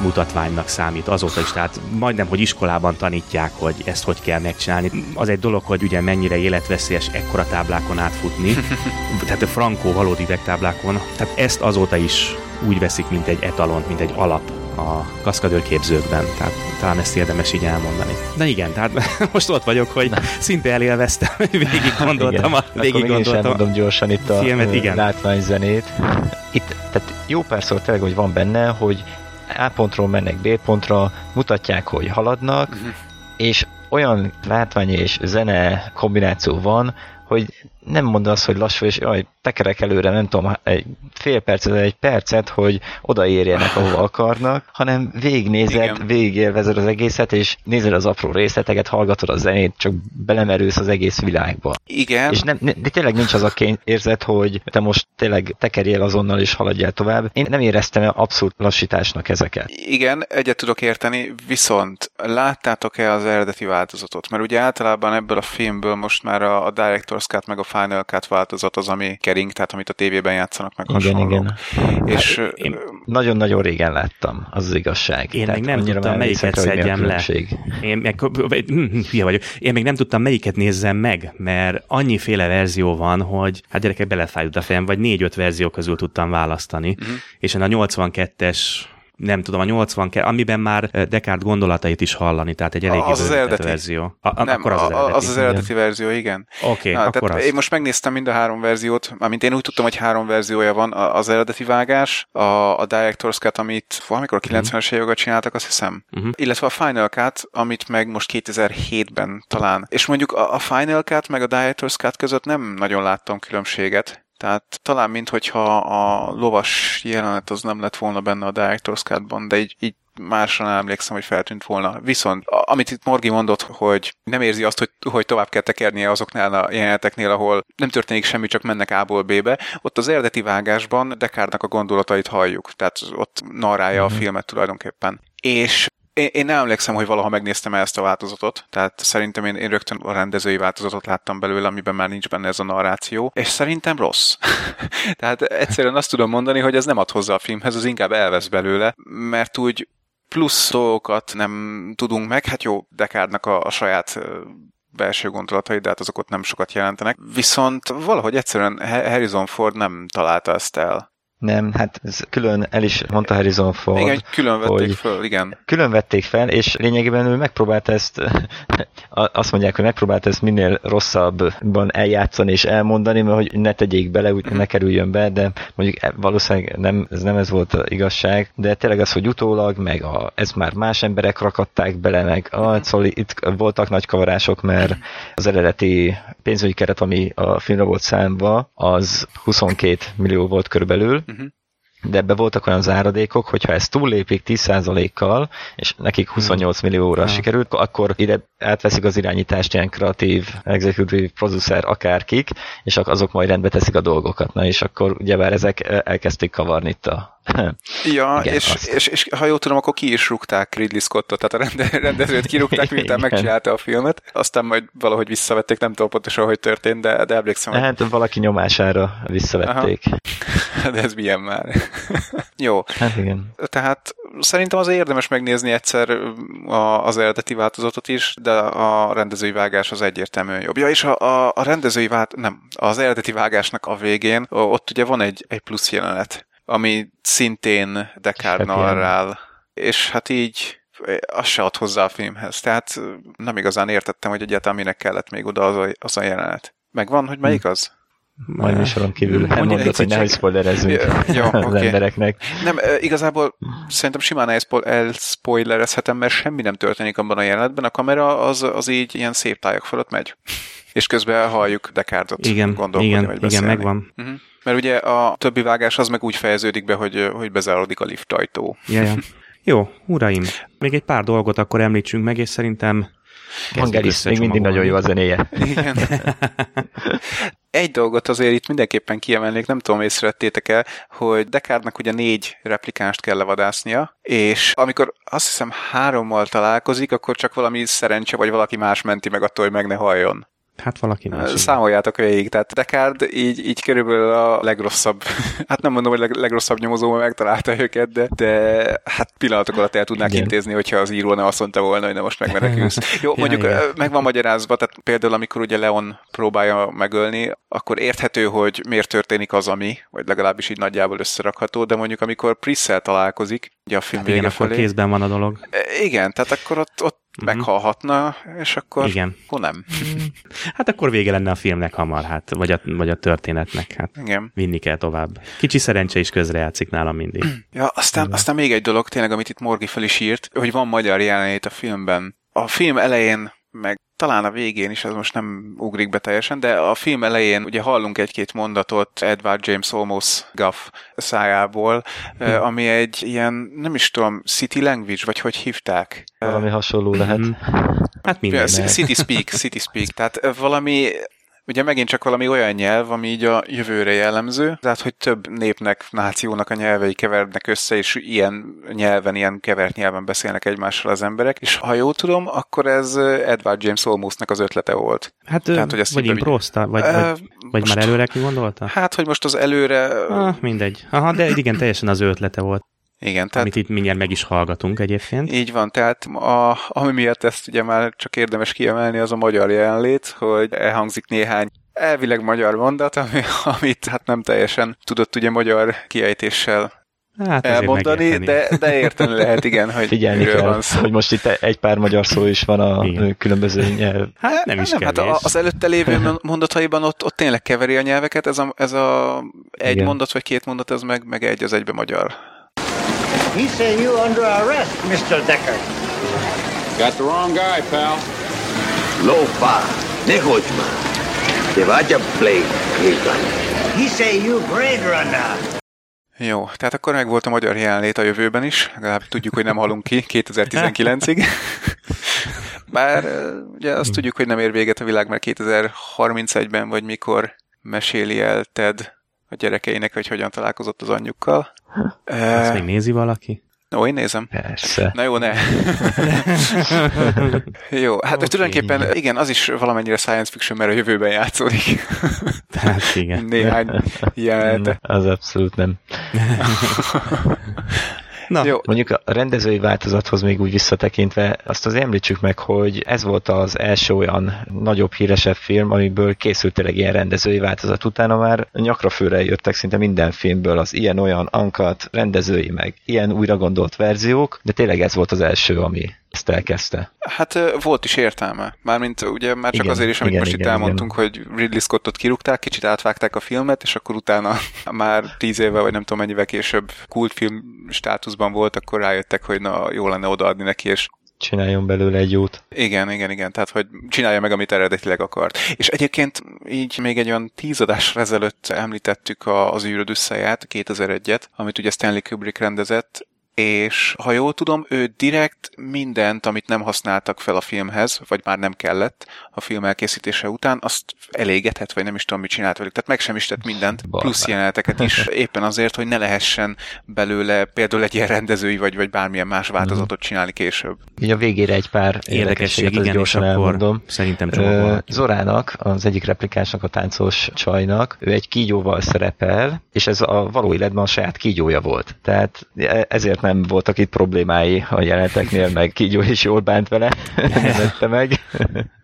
mutatványnak számít azóta is, tehát majdnem, hogy iskolában tanítják, hogy ezt hogy kell megcsinálni. Az egy dolog, hogy ugye mennyire életveszélyes ekkora táblákon átfutni, tehát a frankó valódi üvegtáblákon, tehát ezt azóta is úgy veszik, mint egy etalont, mint egy alap a kaszkadőrképzőkben, tehát talán ezt érdemes így elmondani. De igen, tehát most ott vagyok, hogy szinte elélveztem, végig gondoltam, a, végig gondoltam. elmondom gyorsan itt a filmet, igen. látványzenét. Itt, tehát jó párszor tényleg, hogy van benne, hogy A pontról mennek B pontra, mutatják, hogy haladnak, Mhm. és olyan látvány és zene kombináció van, hogy nem mond azt, hogy lassú, és jaj, tekerek előre, nem tudom, egy fél percet, egy percet, hogy odaérjenek, ahova akarnak, hanem végignézed, Igen. végigélvezed az egészet, és nézed az apró részleteket, hallgatod a zenét, csak belemerülsz az egész világba. igen. És nem, ne, de tényleg nincs az a kény érzet, hogy te most tényleg tekerjél azonnal és haladjál tovább. Én nem éreztem abszolút lassításnak ezeket. Igen, egyet tudok érteni, viszont láttátok-e az eredeti változatot? Mert ugye általában ebből a filmből most már a, a Director's Cut meg a Final Cut változat az, ami kering, tehát amit a tévében játszanak meg Igen, hasonlók. igen. És én- ö, Nagyon-nagyon régen láttam, az az igazság. Én Tehát még nem tudtam, melyiket szedjem le. Én meg, hm, hm, hülye vagyok. Én még nem tudtam, melyiket nézzem meg, mert annyiféle verzió van, hogy hát gyerekek belefájult a fejem, vagy négy-öt verzió közül tudtam választani. Uh-huh. És én a 82-es nem tudom, a 82, amiben már eh, Descartes gondolatait is hallani, tehát egy elég Az az időzített eredeti. verzió. A, a, nem, akkor az az eredeti. az, az eredeti verzió, igen. Oké, Na, akkor tehát az. Én most megnéztem mind a három verziót, amint én úgy tudtam, hogy három verziója van, az eredeti vágás, a, a Director's Cut, amit valamikor a 90-es években csináltak, azt hiszem, Mhm. illetve a Final Cut, amit meg most 2007-ben talán. És mondjuk a, a Final Cut meg a Director's Cut között nem nagyon láttam különbséget. Tehát talán minthogyha a lovas jelenet az nem lett volna benne a Director's Cut-ban, de így, így másra nem emlékszem, hogy feltűnt volna. Viszont, amit itt Morgi mondott, hogy nem érzi azt, hogy, hogy tovább kell tekernie azoknál a jeleneteknél, ahol nem történik semmi, csak mennek A-ból B-be, ott az eredeti vágásban Descartes-nak a gondolatait halljuk, tehát ott narrálja a filmet tulajdonképpen. És én, én nem emlékszem, hogy valaha megnéztem ezt a változatot, tehát szerintem én, én rögtön a rendezői változatot láttam belőle, amiben már nincs benne ez a narráció, és szerintem rossz. tehát egyszerűen azt tudom mondani, hogy ez nem ad hozzá a filmhez, az inkább elvesz belőle, mert úgy plusz dolgokat nem tudunk meg, hát jó, Descartes-nak a, a saját belső gondolatai, de hát azok ott nem sokat jelentenek. Viszont valahogy egyszerűen Ha- Harrison Ford nem találta ezt el. Nem, hát ez külön el is mondta Harrison Ford. Igen, külön vették hogy- föl, igen. Külön vették fel, és lényegében ő megpróbált ezt, azt mondják, hogy megpróbált ezt minél rosszabbban eljátszani és elmondani, mert hogy ne tegyék bele, úgy ne kerüljön be, de mondjuk e- valószínűleg nem ez, nem ez volt a igazság, de tényleg az, hogy utólag, meg a, ez már más emberek rakatták bele, meg a, szóval itt voltak nagy kavarások, mert az eredeti pénzügyi keret, ami a filmre volt számva, az 22 millió volt körülbelül, de ebbe voltak olyan záradékok, hogyha ezt túllépik 10%-kal, és nekik 28 millióra Hmm. sikerült, akkor ide átveszik az irányítást ilyen kreatív, executive producer akárkik, és azok majd rendbe teszik a dolgokat. Na és akkor ugyebár ezek eh, elkezdték kavarni itt a... Ja, Igen, és, azt. és, és, ha jól tudom, akkor ki is rúgták Ridley Scottot, tehát a rende, rendezőt kirúgták, miután megcsinálta a filmet. Aztán majd valahogy visszavették, nem tudom pontosan, hogy történt, de, de emlékszem, hogy Hát valaki nyomására visszavették. de ez milyen már. Jó, Hát igen. tehát szerintem azért érdemes megnézni egyszer a, az eredeti változatot is, de a rendezői vágás az egyértelműen jobb. Ja, és a, a, a rendezői vált, nem, az eredeti vágásnak a végén, ott ugye van egy, egy plusz jelenet, ami szintén Deckard Happy narrál, és hát így az se ad hozzá a filmhez. Tehát nem igazán értettem, hogy egyáltalán minek kellett még oda az a, az a jelenet. Megvan, hogy melyik az? Majd műsoron kívül elmondod, hogy nehogy spoilerezzünk Jó, az oké. embereknek. Nem, igazából szerintem simán elspoilerezhetem, mert semmi nem történik abban a jelenetben. A kamera az, az így ilyen szép tájak fölött megy. És közben halljuk Deckardot Igen, gondolkodni, igen, vagy igen, megvan. Uh-huh. Mert ugye a többi vágás az meg úgy fejeződik be, hogy, hogy bezáródik a lift ajtó. Ja, ja. Jó, uraim, még egy pár dolgot akkor említsünk meg, és szerintem Vangelis, még mindig nagyon jó a zenéje. Igen. Egy dolgot azért itt mindenképpen kiemelnék, nem tudom, észrevettétek el, hogy Deckardnak ugye négy replikánst kell levadásznia, és amikor azt hiszem hárommal találkozik, akkor csak valami szerencse, vagy valaki más menti meg attól, hogy meg ne halljon. Hát valaki más. igen. Számoljátok végig, tehát Deckard így, így körülbelül a legrosszabb, hát nem mondom, hogy leg, legrosszabb nyomozóban megtalálta őket, de, de hát pillanatok alatt el tudnák Igen. intézni, hogyha az író ne azt mondta volna, hogy na most megmenekülsz. Jó, Ja, mondjuk igen. ö, meg van magyarázva, tehát például amikor ugye Leon próbálja megölni, akkor érthető, hogy miért történik az, ami, vagy legalábbis így nagyjából összerakható, de mondjuk amikor Prissel találkozik, ugye a film Hát igen, vége akkor felé, kézben van a dolog. E, igen, tehát akkor ott, ott Mhm. meghalhatna, és akkor, Igen. akkor nem. Hát akkor vége lenne a filmnek hamar, hát, vagy a, vagy a történetnek, hát Igen. vinni kell tovább. Kicsi szerencse is közrejátszik nálam mindig. Ja, aztán, aztán még egy dolog, tényleg, amit itt Morgi fel is írt, hogy van magyar jelenét a filmben. A film elején, meg talán a végén is, ez most nem ugrik be teljesen, de a film elején ugye hallunk egy-két mondatot Edward James Olmos Guff szájából, hm. ami egy ilyen, nem is tudom, city language, vagy hogy hívták? Valami hasonló lehet. Mhm. Hát minden. City Speak, City Speak, tehát ö, valami, ugye megint csak valami olyan nyelv, ami így a jövőre jellemző, tehát hogy több népnek, nációnak a nyelvei keverednek össze, és ilyen nyelven, ilyen kevert nyelven beszélnek egymással az emberek, és ha jól tudom, akkor ez Edward James Olmosnak az ötlete volt. Hát, Tehát, hogy ezt vagy improzta, vagy, Ö, vagy, vagy most- már előre ki gondolta? Hát, hogy most az előre, Ah, mindegy. Aha, de igen, teljesen az ő ötlete volt, igen, tehát... amit itt mindjárt meg is hallgatunk egyébként. Így van, tehát a, ami miatt ezt ugye már csak érdemes kiemelni, az a magyar jelenlét, hogy elhangzik néhány elvileg magyar mondat, ami, amit hát nem teljesen tudott ugye magyar kiejtéssel Hát elmondani, de, de érteni lehet, igen, hogy Figyelni kell, van szó. hogy most itt egy pár magyar szó is van a Igen. különböző nyelv. Hát nem is nem, hát kevés. az előtte lévő mondataiban ott, ott tényleg keveri a nyelveket, ez a, ez a egy Igen. mondat vagy két mondat, ez meg, meg egy az egybe magyar. He say you under arrest, Mr. Decker. Got the wrong guy, pal. Lopa, nehogy már. Te vagy a. He say you Blade Runner. Jó, tehát akkor meg volt a magyar jelenlét a jövőben is, legalább tudjuk, hogy nem halunk ki 2019-ig. Bár ugye azt tudjuk, hogy nem ér véget a világ, mert 2031-ben vagy mikor meséli el Ted a gyerekeinek, hogy hogyan találkozott az anyjukkal. Ezt Uh, még nézi valaki? ó, én nézem. Persze. Na jó, ne. jó, hát Oké. tulajdonképpen igen, az is valamennyire science fiction, mert a jövőben játszódik. Tehát igen. Néhány jelenete. Az abszolút nem. Na, Jó, Mondjuk a rendezői változathoz még úgy visszatekintve, azt az említsük meg, hogy ez volt az első olyan nagyobb, híresebb film, amiből készült tényleg ilyen rendezői változat. Utána már nyakra főre jöttek szinte minden filmből az ilyen-olyan ankat, rendezői meg ilyen újra gondolt verziók, de tényleg ez volt az első, ami ezt elkezdte. Hát volt is értelme. Mármint ugye már csak Igen, azért is, amit igen, most igen, itt elmondtunk, hogy Ridley Scottot kirúgták, kicsit átvágták a filmet, és akkor utána már tíz éve, vagy nem tudom mennyivel később kultfilm státuszban volt, akkor rájöttek, hogy na, jó lenne odaadni neki, és Csináljon belőle egy jót. igen, igen, igen, tehát hogy csinálja meg, amit eredetileg akart. És egyébként így még egy olyan tíz adásra ezelőtt említettük a, az űröd összeját, 2001-et, amit ugye Stanley Kubrick rendezett, és ha jól tudom, ő direkt mindent, amit nem használtak fel a filmhez, vagy már nem kellett a film elkészítése után, azt elégetett, vagy nem is tudom, mit csinált velük. Tehát megsemmisített mindent, Barbár. plusz jeleneteket is, éppen azért, hogy ne lehessen belőle például egy ilyen rendezői, vagy, vagy bármilyen más változatot csinálni később. Így a végére egy pár érdekesség, érdekességet, igen, és gyorsan akkor elmondom. szerintem csomagolhatjuk. Zorának, az egyik replikásnak, a táncos csajnak, ő egy kígyóval szerepel, és ez a való életben a saját kígyója volt. Tehát e- ezért nem voltak itt problémái a jeleneteknél, meg kígyó is jól bánt vele, nem meg.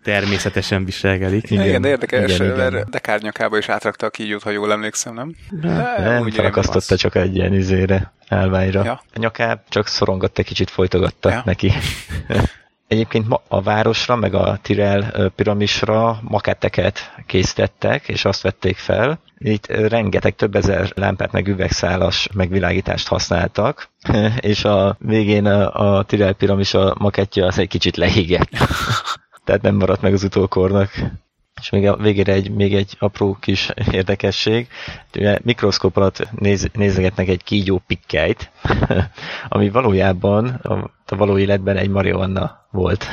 Természetesen viselkedik. Igen, igen de érdekes, igen, mert igen. dekárnyakába is átrakta a kígyót, ha jól emlékszem, nem? De, nem, felakasztotta csak egy ilyen izére, állványra. Ja. A nyakát csak szorongatta, kicsit folytogatta ja. neki. Egyébként a városra, meg a Tirel piramisra maketteket készítettek, és azt vették fel. Itt rengeteg, több ezer lámpát, meg üvegszálas megvilágítást használtak, és a végén a, a Tirel piramis a makettje az egy kicsit lehigett. Tehát nem maradt meg az utókornak. És még a végére egy, még egy apró kis érdekesség. Ugye mikroszkóp alatt néz, nézegetnek egy kígyó pikkelyt, ami valójában a, a való életben egy marihuana volt.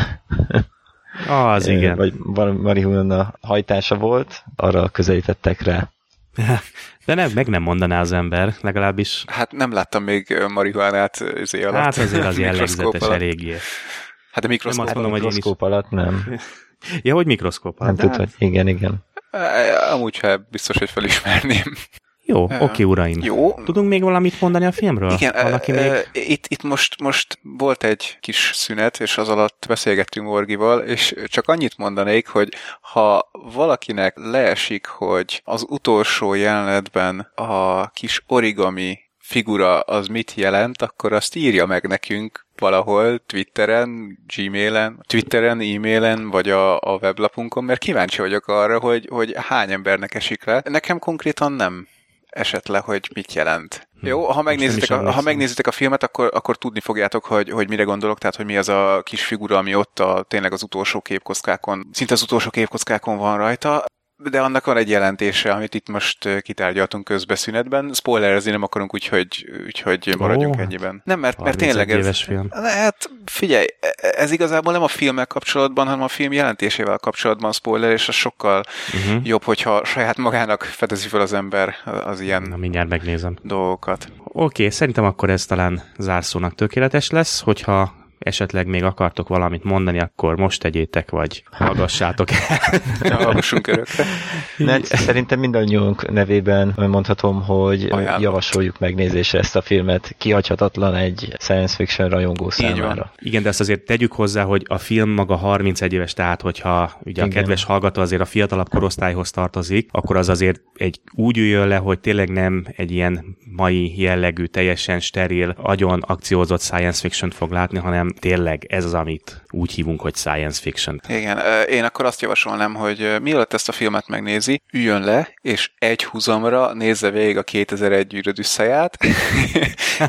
Az igen. Vagy marihuana hajtása volt, arra közelítettek rá. De nem, meg nem mondaná az ember, legalábbis. Hát nem láttam még marihuánát izé alatt. Hát azért az jellegzetes eléggé. Hát a mikroszkóp, nem mondom, hogy mikroszkóp alatt nem. Ja, hogy mikroszkóp alatt. Nem tudod, hogy igen, igen. Amúgy hát biztos, hogy felismerném. Jó, oké, okay, uraim. Jó. Tudunk még valamit mondani a filmről? Igen, Valaki e, még... itt, itt most, most volt egy kis szünet, és az alatt beszélgettünk Morgival, és csak annyit mondanék, hogy ha valakinek leesik, hogy az utolsó jelenetben a kis origami figura az mit jelent, akkor azt írja meg nekünk valahol Twitteren, Gmailen, Twitteren, e-mailen, vagy a, a weblapunkon, mert kíváncsi vagyok arra, hogy, hogy hány embernek esik le. Nekem konkrétan nem esett le, hogy mit jelent. Hm. Jó, ha megnézitek, a, ha megnézitek a filmet, akkor, akkor tudni fogjátok, hogy, hogy mire gondolok, tehát hogy mi az a kis figura, ami ott a, tényleg az utolsó képkockákon, szinte az utolsó képkockákon van rajta de annak van egy jelentése, amit itt most kitárgyaltunk közbeszünetben. Spoilerezni nem akarunk, úgyhogy, úgyhogy maradjunk oh, ennyiben. Nem, mert, mert tényleg ez... Film. Hát figyelj, e- ez igazából nem a filmmel kapcsolatban, hanem a film jelentésével kapcsolatban spoiler, és az sokkal uh-huh. jobb, hogyha saját magának fedezi fel az ember az ilyen Na, mindjárt megnézem. dolgokat. Oké, okay, szerintem akkor ez talán zárszónak tökéletes lesz, hogyha esetleg még akartok valamit mondani, akkor most tegyétek, vagy hallgassátok el. Hallgassunk örökre. Ne, szerintem mindannyiunk nevében mondhatom, hogy Ajánlott. javasoljuk megnézésre ezt a filmet. Kihagyhatatlan egy science fiction rajongó számára. Igen, de ezt azért tegyük hozzá, hogy a film maga 31 éves, tehát hogyha ugye Igen. a kedves hallgató azért a fiatalabb korosztályhoz tartozik, akkor az azért egy úgy üljön le, hogy tényleg nem egy ilyen mai jellegű, teljesen steril, agyon akciózott science fiction fog látni, hanem tényleg ez az, amit úgy hívunk, hogy science fiction. Igen, én akkor azt javasolnám, hogy mielőtt ezt a filmet megnézi, üljön le, és egy húzamra nézze végig a 2001 gyűröd összeját,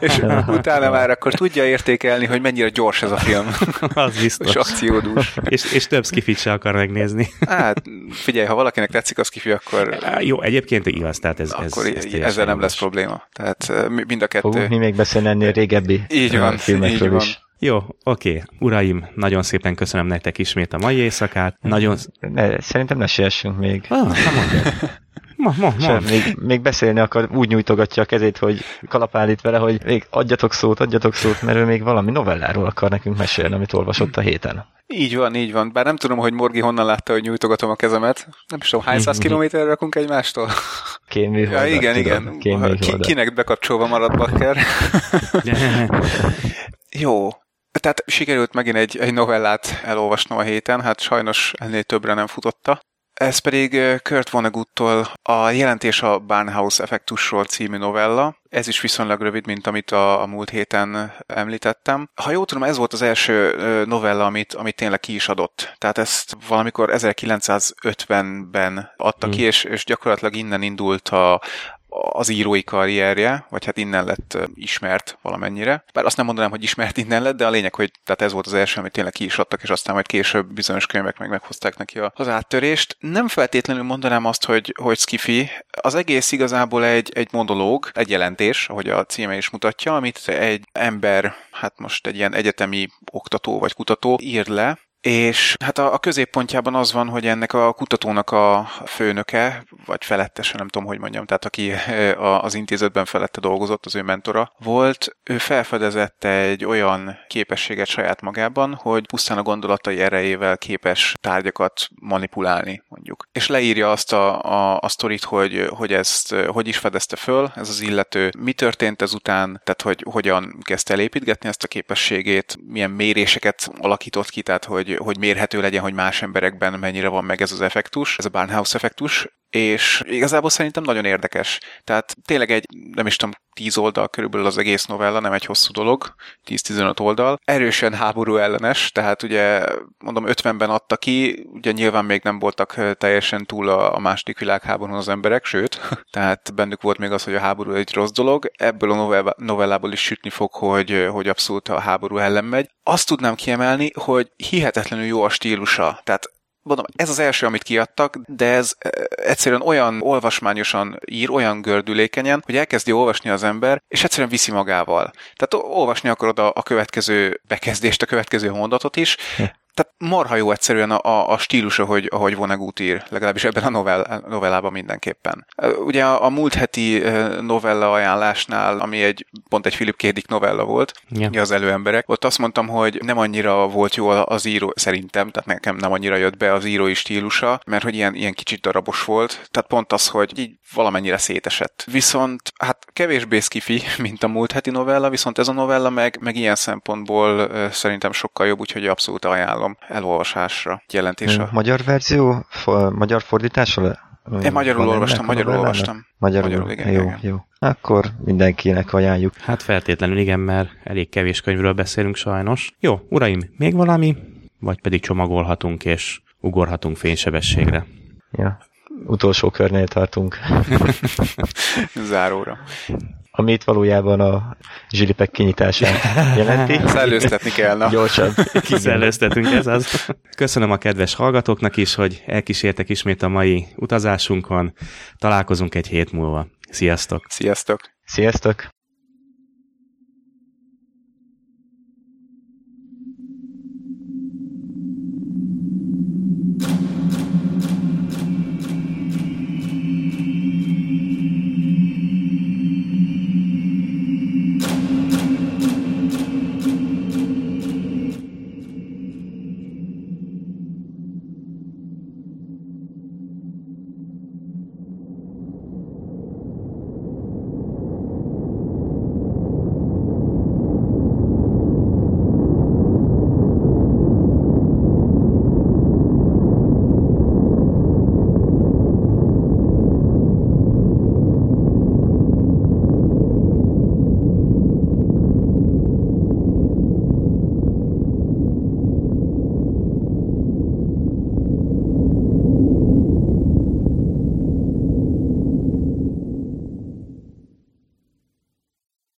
és utána már akkor tudja értékelni, hogy mennyire gyors ez a film. az biztos. és akciódús. és, és több skifit se akar megnézni. hát figyelj, ha valakinek tetszik a skifi, akkor... Jó, egyébként igaz, tehát ez, akkor ez, ez ezzel nem lesz probléma. Tehát mind a kettő... Fogunk mi még beszélni ennél régebbi így van, filmekről így van. is. Jó, oké. Uraim, nagyon szépen köszönöm nektek ismét a mai éjszakát. Nagyon... Ne, szerintem ne siessünk még. Ah, Ma, ma, ma. Sem, még, még beszélni akar, úgy nyújtogatja a kezét, hogy kalapálít vele, hogy még adjatok szót, adjatok szót, mert ő még valami novelláról akar nekünk mesélni, amit olvasott a héten. Így van, így van. Bár nem tudom, hogy Morgi honnan látta, hogy nyújtogatom a kezemet. Nem is tudom, hány száz kilométerre rakunk egymástól? Kéműholdat. Ja, igen, igen. Ki, kinek bekapcsolva marad bakker. Jó, tehát sikerült megint egy, egy novellát elolvasnom a héten, hát sajnos ennél többre nem futotta. Ez pedig Kurt Vonneguttól a Jelentés a Barnhouse effektusról című novella. Ez is viszonylag rövid, mint amit a, a múlt héten említettem. Ha jól tudom, ez volt az első novella, amit, amit tényleg ki is adott. Tehát ezt valamikor 1950-ben adta hmm. ki, és, és gyakorlatilag innen indult a, az írói karrierje, vagy hát innen lett ismert valamennyire. Bár azt nem mondanám, hogy ismert innen lett, de a lényeg, hogy tehát ez volt az első, amit tényleg ki is adtak, és aztán majd később bizonyos könyvek meg meghozták neki az áttörést. Nem feltétlenül mondanám azt, hogy, hogy skifi. Az egész igazából egy, egy monológ, egy jelentés, ahogy a címe is mutatja, amit egy ember, hát most egy ilyen egyetemi oktató vagy kutató ír le, és hát a, a középpontjában az van, hogy ennek a kutatónak a főnöke, vagy felettese, nem tudom, hogy mondjam, tehát aki az intézetben felette dolgozott, az ő mentora volt, ő felfedezett egy olyan képességet saját magában, hogy pusztán a gondolatai erejével képes tárgyakat manipulálni, mondjuk. És leírja azt a, a, a sztorit, hogy, hogy ezt hogy is fedezte föl, ez az illető, mi történt ezután, tehát hogy hogyan kezdte elépítgetni ezt a képességét, milyen méréseket alakított ki, tehát hogy, hogy mérhető legyen, hogy más emberekben mennyire van meg ez az effektus, ez a Barnhouse effektus, és igazából szerintem nagyon érdekes. Tehát tényleg egy, nem is tudom, 10 oldal körülbelül az egész novella, nem egy hosszú dolog, 10-15 oldal. Erősen háború ellenes, tehát ugye mondom 50-ben adta ki, ugye nyilván még nem voltak teljesen túl a, a második világháborún az emberek, sőt, tehát bennük volt még az, hogy a háború egy rossz dolog. Ebből a novellából is sütni fog, hogy, hogy abszolút a háború ellen megy. Azt tudnám kiemelni, hogy hihetetlenül jó a stílusa. Tehát mondom, ez az első, amit kiadtak, de ez egyszerűen olyan olvasmányosan ír, olyan gördülékenyen, hogy elkezdi olvasni az ember, és egyszerűen viszi magával. Tehát olvasni akarod a, a következő bekezdést, a következő mondatot is, tehát marha jó egyszerűen a, a, a stílusa, hogy, ahogy Vonnegut ír, legalábbis ebben a novell, novellában mindenképpen. Ugye a, a múlt heti novella ajánlásnál, ami egy pont egy Philip K. Dick novella volt, ja. az előemberek, ott azt mondtam, hogy nem annyira volt jó az író, szerintem, tehát nekem nem annyira jött be az írói stílusa, mert hogy ilyen, ilyen kicsit darabos volt, tehát pont az, hogy így valamennyire szétesett. Viszont hát kevésbé skifi, mint a múlt heti novella, viszont ez a novella meg, meg ilyen szempontból szerintem sokkal jobb, úgyhogy abszolút ajánlom ajánlom elolvasásra, jelentése. Magyar verzió, for, magyar fordítása? Én magyarul olvastam, magyarul olvastam. Magyarul, magyarul igen, jó, igen. jó. Akkor mindenkinek ajánljuk. Hát feltétlenül igen, mert elég kevés könyvről beszélünk sajnos. Jó, uraim, még valami? Vagy pedig csomagolhatunk és ugorhatunk fénysebességre. Ja, utolsó körnél tartunk. Záróra amit valójában a zsilipek kinyitását jelenti. Szellőztetni kell, na. Gyorsan. Kiszellőztetünk, ez az. Köszönöm a kedves hallgatóknak is, hogy elkísértek ismét a mai utazásunkon. Találkozunk egy hét múlva. Sziasztok! Sziasztok! Sziasztok!